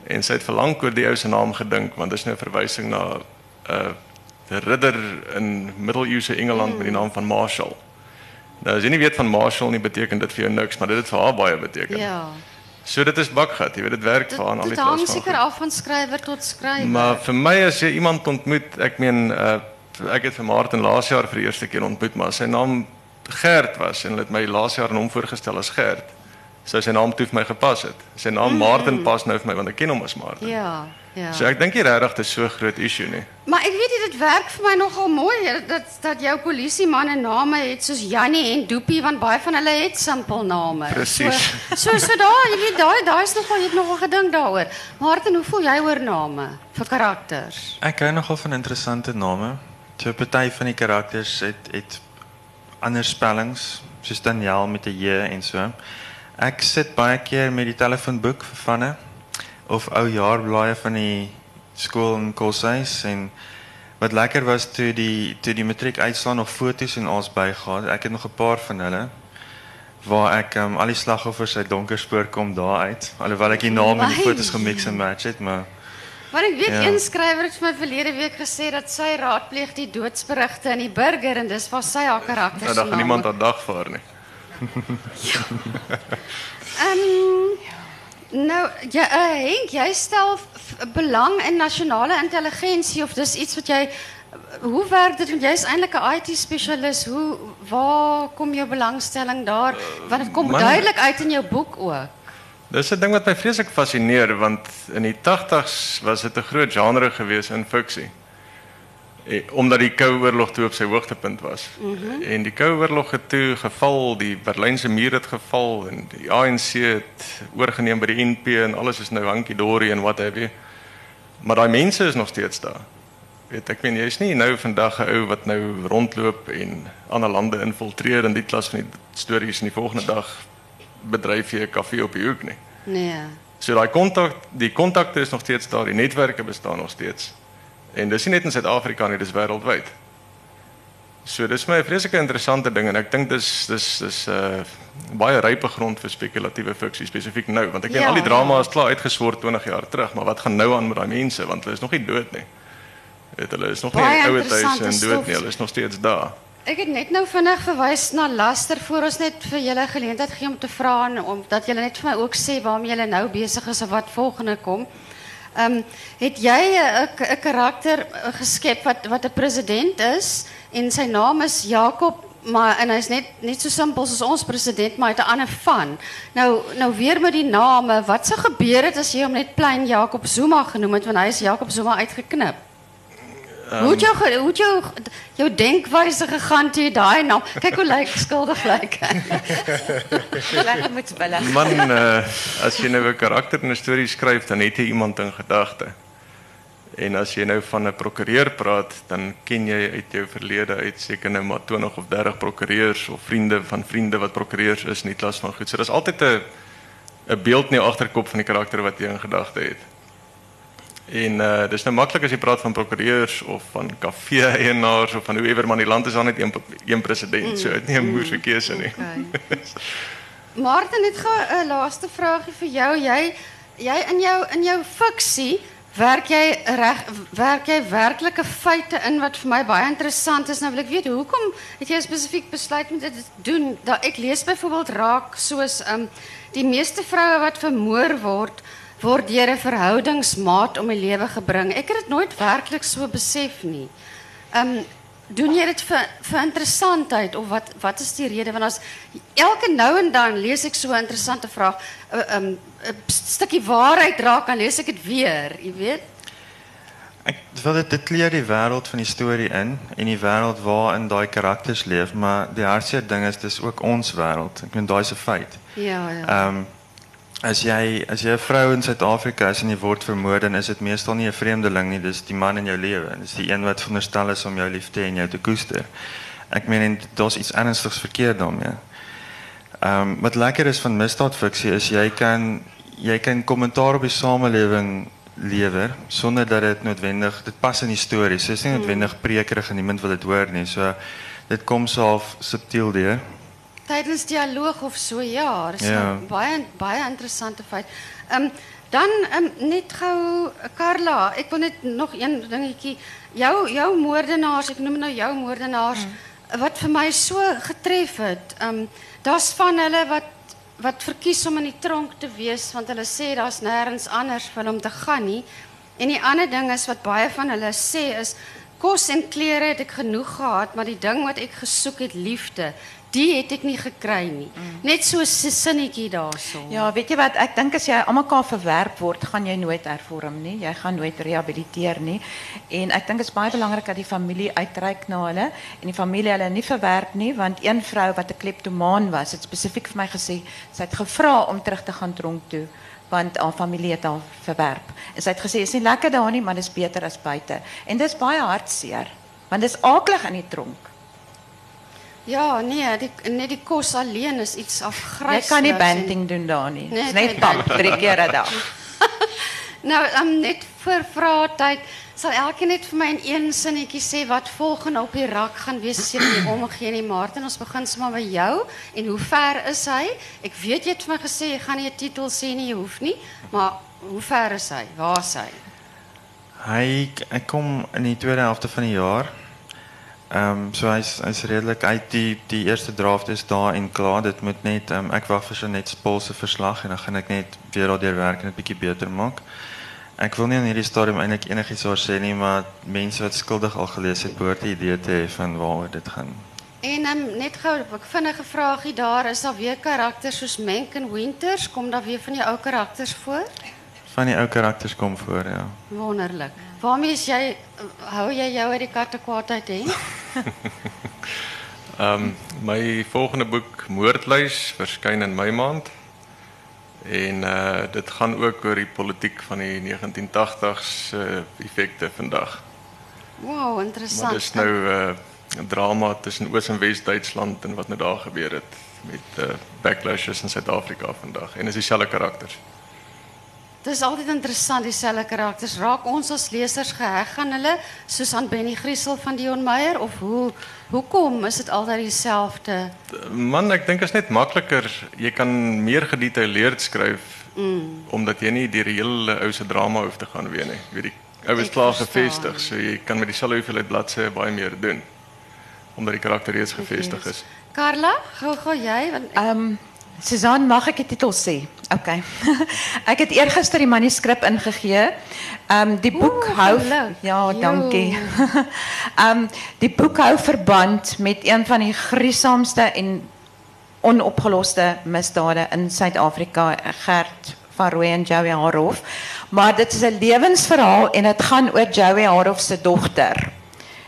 En sy het verlang oor die ou se naam gedink want dit is nou 'n verwysing na 'n uh, ridder in middeleeuse Engeland met die naam van Marshall. Nou as jy nie weet van Marshall nie beteken dit vir jou niks, maar dit het vir haar baie beteken. Ja. So dit is bakgat, jy weet dit werk vir haar al die tyd. Dit hang seker af van skrywer tot skrywer. Maar vir my as jy iemand ontmoet, ek meen uh, ek het vir Martin laas jaar vir die eerste keer ontmoet, maar sy naam Gert was en hulle het my laas jaar aan hom voorgestel as Gert. So sy naam toe vir my gepas het. Sy naam mm. Martin pas nou vir my want ek ken hom as Martin. Ja. Ja. So ek dink nie regtig dit is so groot issue nie. Maar ek weet dit werk vir my nogal mooi dat dat jou polisie manne name het soos Jannie en Doopie want baie van hulle het simpel name. Presies. So so, so daai, jy weet daai daai is nogal jy het nogal gedink daaroor. Martin, hoe voel jy oor name vir karakters? Ek hou nogal van interessante name. So party van die karakters het het ander spellings soos Daniel met 'n J en so. Ek sit baie keer met die telefoonboek vir vanne of ou jaarblaaie van die skool in Koshuis en wat lekker was toe die toe die matriek uitslaa nog foto's en ons bygaan. Ek het nog 'n paar van hulle waar ek um, al die slagoffers uit Donkerspoort kom daar uit. Alhoewel ek die name en die foto's gemix en match het, maar Maar ek weet ja. een skrywer het my verlede week gesê dat sy raadpleeg die doodsberigte in die burger en dis waar sy haar karakter. Nou, daar gaan niemand aan dag vir nie. ja. Um, nou ja, uh, Henk, jy stel belang in nasionale intelligensie of dis iets wat jy hoe werk dit want jy's eintlik 'n IT spesialis. Hoe waar kom jou belangstelling daar? Want dit kom uh, duidelik uit in jou boek ook. Dis 'n ding wat my vreeslik fascineer want in die 80s was dit 'n groot genre gewees in fiksie. Eh, omdat die Koue Oorlog toe op sy hoogtepunt was. Mm -hmm. En die Koue Oorlog het toe geval, die Berlynse muur het geval en die ANC het oorgeneem by die NP en alles is nou hankie dorie en wat heb jy. Maar daai mense is nog steeds daar. Weet ek meen jy's nie nou vandag 'n ou wat nou rondloop en ander lande infiltreer in die klas van die stories en die volgende dag bedryf jy 'n koffie op die hoek nie. Nee. So daai kontak, die kontakte is nog steeds daar, die netwerke bestaan nog steeds. En dis nie net in Suid-Afrika nie, dis wêreldwyd. So dis my vreeslike interessante ding en ek dink dis dis dis 'n uh, baie rype grond vir spekulatiewe fiksie spesifiek nou, want ek weet Ja, al die drama ja. is klaar uitgesword 20 jaar terug, maar wat gaan nou aan met daai mense want hulle is nog nie dood nie. Weet hulle is nog nie Baie in ouer huise interessante en dood nie, hulle is nog steeds daar. Ek het net nou vinnig verwys na laster voor ons net vir julle geleentheid om te vra en om dat net vir my ook sê waarmee julle nou besig is of wat volgende kom. Ehm um, het jy 'n karakter eh, geskep wat wat president is en sy naam is Jakob maar en hy's net net so simpel soos ons president maar hy het 'n ander van. Nou nou weer met die name, wat sou gebeur het as jy hom net plain Jakob Zuma genoem het want hy is Jakob Zuma uitgeknip? Hoe het jou hoe het jou jou denkwyse gegaan toe jy daai naam? Kyk hoe lyk skuldig lyk. Lekker moet willig. Man, uh, as jy nou 'n karakter in 'n storie skryf, dan het jy iemand in gedagte. En as jy nou van 'n prokureur praat, dan ken jy uit jou verlede uit seker nou maar 20 of 30 prokureurs of vriende van vriende wat prokureurs is in die klas van goed. So daar's altyd 'n 'n beeld in jou agterkop van die karakter wat jy in gedagte het. En uh dis nou maklik as jy praat van prokureurs of van kafee-eienaars of van whoever maar in die land is daar net een een president. So dit nie 'n moeilike keuse nie. Okay. Martin, net gou 'n laaste vraagie vir jou. Jy jy in jou in jou fiksie werk jy reg werk jy werklike feite in wat vir my baie interessant is. Nou wil ek weet hoekom het jy spesifiek besluit om dit te doen? Dat ek lees byvoorbeeld raak soos um die meeste vroue wat vermoor word word deur 'n verhoudingsmaat om die lewe gebring. Ek het dit nooit werklik so besef nie. Um doen jy dit vir vir interessantheid of wat wat is die rede want as elke nou en dan lees ek so 'n interessante vraag 'n um, 'n stukkie waarheid raak dan lees ek dit weer, jy weet. Ek wil dit dit kleer die wêreld van die storie in en die wêreld waarin daai karakters leef, maar die hartseer ding is dis ook ons wêreld. Ek meen daai's 'n feit. Ja, ja. Ehm um, as jy as jy 'n vrou in Suid-Afrika is en jy word vermoor, dan is dit meestal nie 'n vreemdeling nie, dis die man in jou lewe. Dis die een wat veronderstel is om jou lief te hê en jou te koester. Ek meen en daar's iets ernstigs verkeerd daarmee. Ehm um, wat lekker is van misdaadfiksie is jy kan jy kan kommentaar op die samelewing lewer sonder dat dit noodwendig dit pas in die storie. So is nie noodwendig prekerig en niemand wil dit hoor nie. So dit kom so half subtiel deur. Tydens dialoog of so ja, Ja. ja. baie baie interessante feit. Ehm um, dan um, net gou Karla, ek wil net nog een dingetjie. Jou jou moordenaars, ek noem nou jou moordenaars mm. wat vir my so getref het. Ehm um, daar's van hulle wat wat verkies om in die tronk te wees want hulle sê daar's nêrens anders vir om te gaan nie. En die ander ding is wat baie van hulle sê is kos en klere het ek genoeg gehad, maar die ding wat ek gesoek het, liefde, die het ek nie gekry nie. Mm. Net so 'n sinnetjie daarso. Ja, weet jy wat, ek dink as jy almekaar verwerp word, gaan jy nooit hervorm nie. Jy gaan nooit rehabiliteer nie. En ek dink dit is baie belangrik dat die familie uitreik na hulle en die familie hulle nie verwerp nie, want een vrou wat 'n kleptomaan was, het spesifiek vir my gesê sy het gevra om terug te gaan tronk toe want haar familie het haar verwerp. En sy het gesê is nie lekker daar nie, maar dis beter as buite. En dis baie hartseer, want dis aaklig in die tronk. Ja, nee, die net die kos alleen is iets Jy afgrysliks. kan nie en- banting doen daar nie. Nee, net pap drie keer 'n dag. Nou, um, net vir vraatyd sal elkeen net vir my in een sinnetjie sê wat volgende op die rak gaan wees dit nie omgee nie. Martin, ons begin sommer by jou en hoe ver is hy? Ek weet jy het vir my gesê jy gaan nie 'n titel sê nie, jy hoef nie, maar hoe ver is hy? Waar is hy? Hy kom in die tweede helfte van die jaar. Um, so hy's hy's redelik uit die die eerste draft is daar en klaar. Dit moet net um, ek wag vir so net Paul verslag en dan gaan ek net weer daardeur werk en dit bietjie beter maak. Ek wil nie in hierdie stadium eintlik enigiets oor sê nie, maar mense wat skuldig al gelees het, behoort 'n idee te hê van waaroor dit gaan. En um, net gou, ek vinnige vraagie daar, is daar weer karakters soos Menk en Winters, kom daar weer van die ou karakters voor? Van die ou karakters kom voor, ja. Wonderlik. Waarmee is jy hou jy jou uit die katte kwaadheid hê? Ehm my volgende boek Moordluis verskyn in Mei maand. En uh dit gaan ook oor die politiek van die 1980s uh, effekte vandag. Wow, Maar interessant. dis nou 'n uh, drama tussen Oos en Wes Duitsland en wat nou daar gebeur het met uh, backlashes in Suid-Afrika vandag en is dieselfde karakters. Dis altyd interessant dieselfde karakters. Raak ons as lesers geheg aan hulle soos aan Benny Griesel van Dion Meyer of hoe hoekom is dit altyd dieselfde? Man, ek dink is net makliker. Jy kan meer gedetailleerd skryf mm. omdat jy nie deur die hele ou se drama hoef te gaan weer nie. Jy weet die ou is klaar verstaan. gevestig, so jy kan met dieselfde hoeveelheid bladsye baie meer doen omdat die karakter reeds gevestig is. Carla, jy want Ehm um, Suzanne, mag ek die titel sê? OK. ek het eergister die manuskrip ingegee. Ehm um, die boek Oeh, hou geluk. Ja, Jo. dankie. Ehm um, die boek hou verband met een van die gruisamste en onopgeloste misdade in Suid-Afrika, Gert van Rooyen en Joey Harof. Maar dit is 'n lewensverhaal en dit gaan oor Joey Harof se dogter.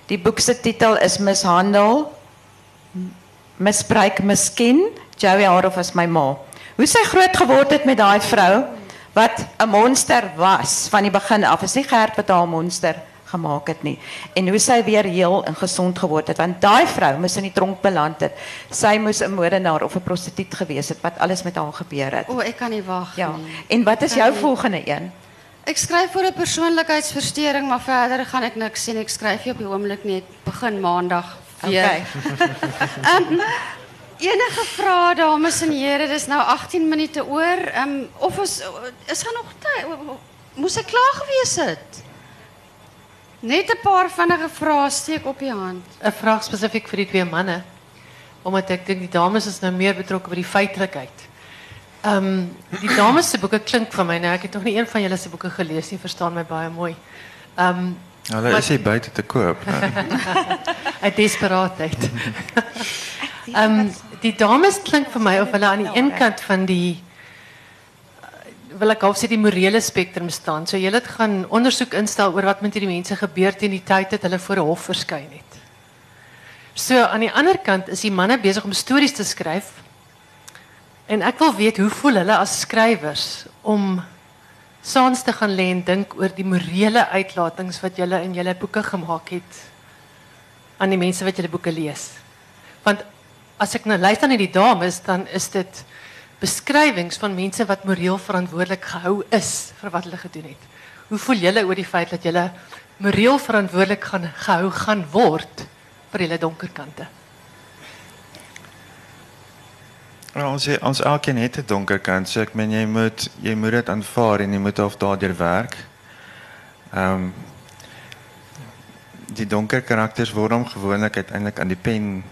Die boek se titel is Mishandel misbruik miskien Joey Harof as my ma. Hoe sy groot geword het met daai vrou wat 'n monster was van die begin af. Is nie Gert wat haar monster gemaak het nie. En hoe sy weer heel en gesond geword het want daai vrou moes in die tronk beland het. Sy moes 'n moordenaar of 'n prostituut gewees het wat alles met haar gebeur het. o, ek kan nie wag Ja. En wat is jou volgende een? Ek skryf vir 'n persoonlikheidsversteuring, maar verder gaan ek niks sien. Ek skryf nie op die oomblik nie. Ek begin maandag weer. Okay. Enige vrae dames en here, dis nou 18 minute oor. Ehm um, of is is gaan nog tyd? Moes ek klaar gewees het? Net 'n paar vinnige vrae steek op die hand. 'n vraag spesifiek vir die twee manne. Omdat ek dink die dames is nou meer betrokke by die feitelikheid. Ehm die dames se boeke klink vir my nou ek het nog nie een van julle se boeke gelees nie, verstaan my baie mooi. Ehm Hulle is hier buite te koop. uit desperaatheid. Ehm die dames klink vir my of hulle aan die een kant van die eh, wil ek half sê die morele spektrum staan. So julle gaan ondersoek instel oor wat met hierdie mense gebeur teen die tyd dat hulle voor 'n hof verskyn het. So aan die ander kant is die manne besig om stories te skryf. En ek wil weet hoe voel hulle as skrywers om saans te gaan lê en dink oor die morele uitlatings wat julle in julle boeke gemaak het aan die mense wat julle boeke lees. Want as ek nou luister na die dames dan is dit beskrywings van mense wat moreel verantwoordelik gehou is vir wat hulle gedoen het. Hoe voel julle oor die feit dat julle moreel verantwoordelik gaan gehou gaan word vir julle donker kante? Ja, ons ons elkeen het 'n donker kant, so ek meen jy moet jy moet dit aanvaar en jy moet of daardeur werk. Ehm die donker karakters word hom gewoonlik uiteindelik aan die pen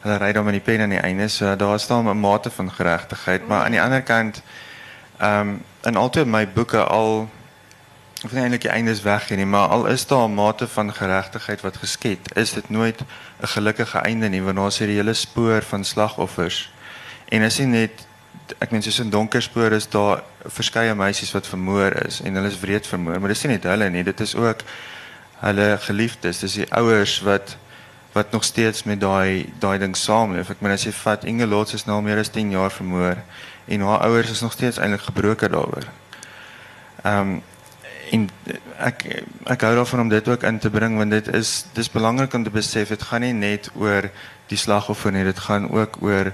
hulle ry dan met die pen aan die einde, so daar staan 'n mate van geregtigheid, maar aan die ander kant ehm in altyd my boeke al of eintlik die einde is weg hier nie, maar al is daar 'n mate van geregtigheid wat geskied, is dit nooit 'n gelukkige einde nie, want daar's hierdie hele spoor van slagoffers. En is nie net ek meen soos in donker spoor is daar verskeie meisies wat vermoor is en hulle is wreed vermoor, maar dis nie net hulle nie, dit is ook hulle geliefdes, dis die ouers wat wat nog steeds met daai daai ding saamleef. Ek meen as jy vat Inge Lots is nou al meer as 10 jaar vermoor en haar ouers is nog steeds eintlik gebroken daaroor. Ehm um, hou daarvan om dit ook in te bring want dit is dis belangrik om te besef dit gaan nie net oor die slagoffer nie, dit gaan ook oor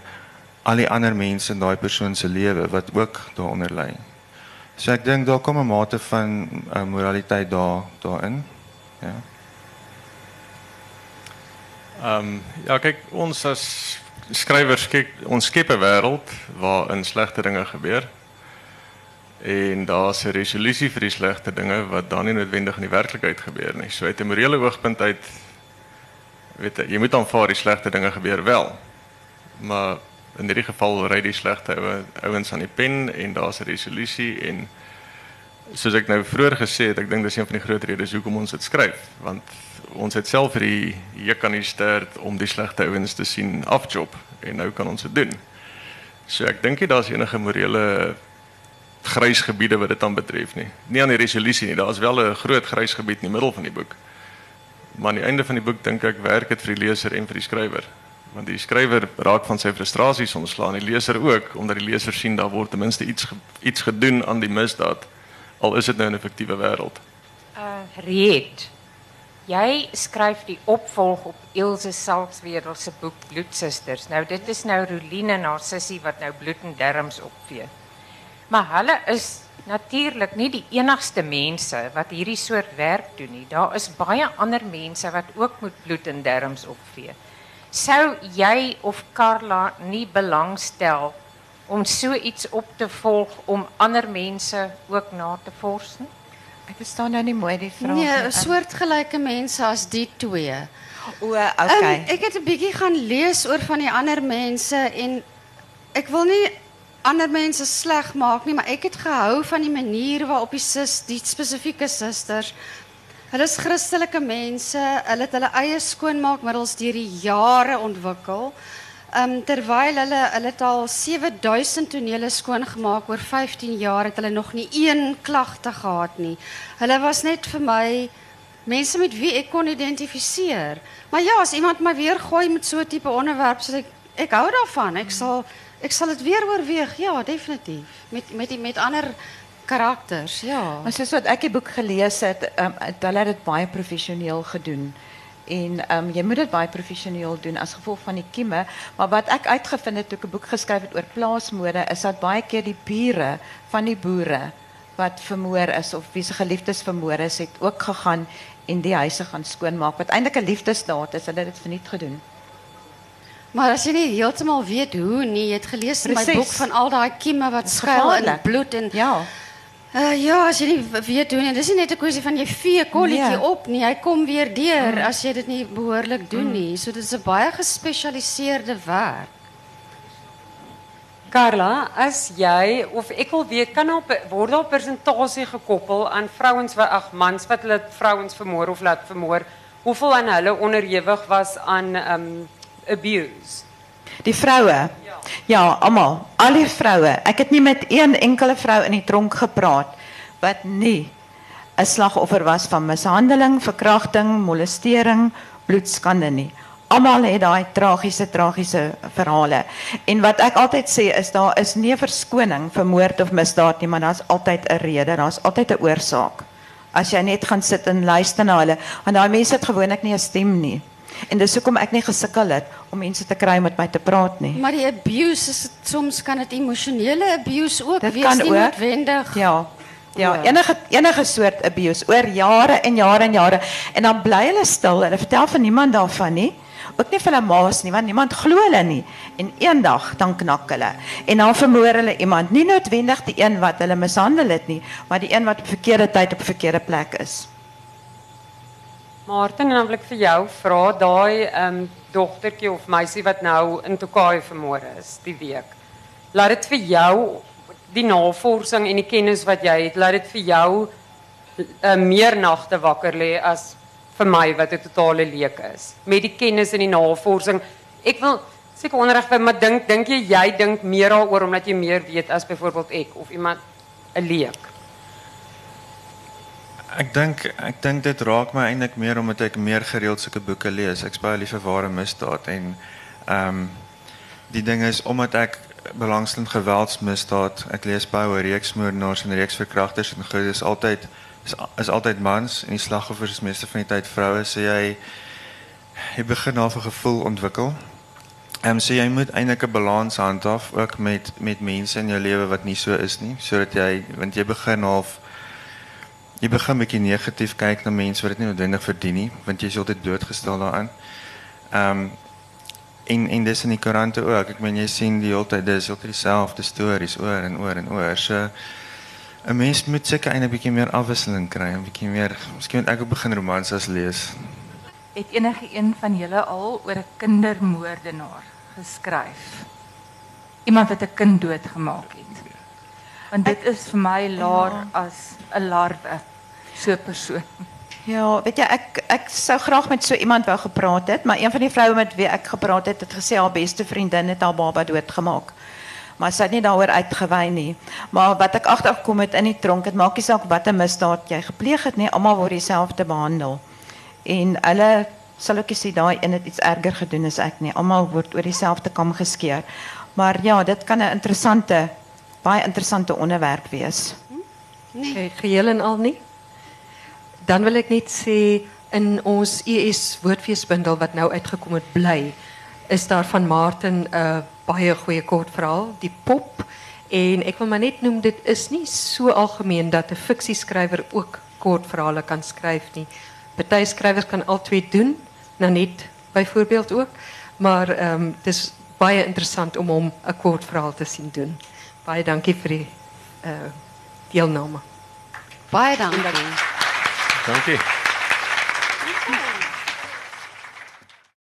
al die ander mense in daai persoon lewe wat ook daaronder lê. So ek dink daar kom 'n mate van uh, moraliteit daar daarin. Ja. Ehm ja, kyk, ons as skrywers kyk ons skep 'n wêreld waarin slegte dinge gebeur. En daar's 'n resolusie vir die slegte dinge wat dan nie noodwendig in die werklikheid gebeur nie. So uit 'n morele oogpunt uit weet jy, jy moet aanvaar die slegte dinge gebeur wel. Maar in hierdie geval ry die slegte ou ouens aan die pen en daar's 'n resolusie en soos ek nou vroeër gesê het, ek dink dis een van die groot redes hoekom ons dit skryf, want ons het self hierdie juk aan die stert om die slegte ouens te sien afjob en nou kan ons dit doen. So ek dink nie daar's enige morele grys gebiede wat dit dan betref nie. Nie aan die resolusie nie. Daar is wel 'n groot grys gebied in die middel van die boek. Maar aan die einde van die boek dink ek werk dit vir die leser en vir die skrywer. Want die skrywer raak van sy frustrasies ontslaan, die leser ook, omdat die leser sien daar word ten minste iets iets gedoen aan die misdaad al is dit nou 'n effektiewe wêreld. Uh Reed. Jy skryf die opvolg op Ilse Salkswedel se boek Bloedsusters. Nou dit is nou Roline en haar wat nou bloed en derms opvee. Maar hulle is natuurlik nie die enigste mense wat hierdie soort werk doen nie. Daar is baie ander mense wat ook moet bloed en derms opvee. Sou jy of Carla nie belangstel om so iets op te volg om ander mense ook na te nie? Ek verstaan nou nie mooi die vraag Nee, nie. soortgelyke mense as die twee. O, okay. Um, ek het 'n bietjie gaan lees oor van die ander mense en ek wil nie ander mense sleg maak nie, maar ek het gehou van die manier waarop die sus, die spesifieke susters Hulle is Christelike mense. Hulle het hulle eie skoonmaakmiddels deur die jare ontwikkel. Ehm terwyl hulle hulle het al 7000 tonele skoongemaak oor 15 jaar het hulle nog nie een klagte gehad nie. Hulle was net vir my mense met wie ek kon identifiseer. Maar ja, as iemand my weer gooi met so 'n tipe onderwerp, sê ek ek hou daarvan. Ek sal ek sal dit weer oorweeg. Ja, definitief. Met met die met ander karakters, ja. Maar soos wat ek die boek gelees het, um, het hulle het dit baie professioneel gedoen. En um, jy moet dit baie professioneel doen as gevolg van die kieme, maar wat ek uitgevind het toe ek 'n boek geskryf het oor plaasmode, is dat baie keer die bure van die boere wat vermoor is of wie se geliefdes vermoor is, het ook gegaan en die huise gaan skoonmaak. Wat eintlik 'n liefdesdaad is, hulle het dit verniet gedoen. Maar as jy nie heeltemal weet hoe nie, jy het gelees in my boek van al daai kieme wat skuil in gevaarlik. bloed en Ja. Uh, ja, as jy nie weet hoe nie, dis nie net 'n kwessie van jy vee kolletjie Nee. op nie, hy kom weer deur as jy dit nie behoorlik doen nie. So dit is 'n baie gespesialiseerde werk. Carla, as jy of ek wil weet, kan daar op- word daar 'n persentasie gekoppel aan vrouens wat ag mans wat hulle vrouens vermoor of laat vermoor, hoeveel aan hulle onderhewig was aan um abuse? Die vroue. Ja, almal, al die vroue. Ek het nie met een enkele vrou in die tronk gepraat wat nie 'n slagoffer was van mishandeling, verkrachting, molestering, bloedskande nie. Almal het daai tragiese tragiese verhale. En wat ek altyd sê is daar is nie verskoning vir moord of misdaad nie, maar daar's altyd 'n rede, daar's altyd 'n oorsaak. As jy net gaan sit en luister na hulle, want daai mense het gewoonlik nie 'n stem nie. En dis hoekom ek nie gesukkel het om mense te kry om met my te praat nie. Maar die abuse is soms kan dit emosionele abuse ook Dit wees nie noodwendig. Ja. Ja, enige enige soort abuse oor jare en jare en jare en dan bly hulle stil. Hulle vertel van niemand daarvan nie. Ook nie vir hulle maas nie, want niemand glo hulle nie. En eendag dan knak hulle. En dan vermoor hulle iemand, nie noodwendig die een wat hulle mishandel het nie, maar die een wat op verkeerde tyd op verkeerde plek is. Martin, en dan wil ek vir jou vra daai um of meisie wat nou in Tokai vermoor is die week. Laat dit vir jou die navorsing en die kennis wat jy het, laat dit vir jou uh, meer nagte wakker lê as vir my wat 'n totale leek is. Met die kennis en die navorsing. Ek wil seker onderrig vir maar dink dink jy jy dink meer daaroor omdat jy meer weet as byvoorbeeld ek of iemand 'n leek. Ek dink ek dink dit raak my eintlik meer omdat ek meer gereeld sulke boeke lees. Ek's baie lief vir ware misdaad en ehm die ding is omdat ek belangstel in geweldsmisdaad. Ek lees baie oor reeksmoordenaars en reeksverkragters en goed. Dis altyd is, is altyd mans en die slagoffers is meeste van die tyd vroue. So jy jy begin al 'n gevoel ontwikkel. Ehm um, so jy moet eintlik 'n balans handhaaf ook met met mense in jou lewe wat nie so is nie, sodat jy want jy begin half jy begin 'n bietjie negatief kyk na mense wat dit nie noodwendig verdien nie, want jy is altyd doodgestel daaraan. Ehm um, en en dis in die koerante ook. Ek meen jy sien die hele tyd dis altyd dieselfde stories oor en oor en oor. So 'n mens moet seker eintlik 'n bietjie meer afwisseling kry, 'n bietjie meer. Miskien moet ek ook begin romanses lees. Het enige een van julle al oor 'n kindermoordenaar geskryf? Iemand wat 'n kind doodgemaak het. Want dit is vir my laer as 'n larwe, so 'n persoon. Ja, weet jy, ek ek sou graag met so iemand wou gepraat het, maar een van die vroue met wie ek gepraat het, het gesê haar beste vriendin het haar baba doodgemaak. maar sy het nie daaroor uitgewy nie. Maar wat ek agtergekom het in die tronk, dit maak nie saak watter misdaad jy gepleeg het nie, almal word dieselfde behandel. En hulle sal ook nie sê daai een het iets erger gedoen as ek nie. Almal word oor dieselfde kam geskeer. Maar ja, dit kan 'n interessante baie interessante onderwerp wees. Nee. Geheel en al nie. Dan wil ek net sê in ons ES woordfeesbundel wat nou uitgekom het bly, is daar van Martin 'n uh, baie goeie kortverhaal, Die Pop. En ek wil maar net noem dit is nie so algemeen dat 'n fiksieskrywer ook kortverhale kan skryf nie. Party skrywers kan al twee doen, nou net byvoorbeeld ook, maar ehm um, dis baie interessant om hom 'n kortverhaal te sien doen. Baie dankie vir die uh deelname. Baie dankie. Dankie.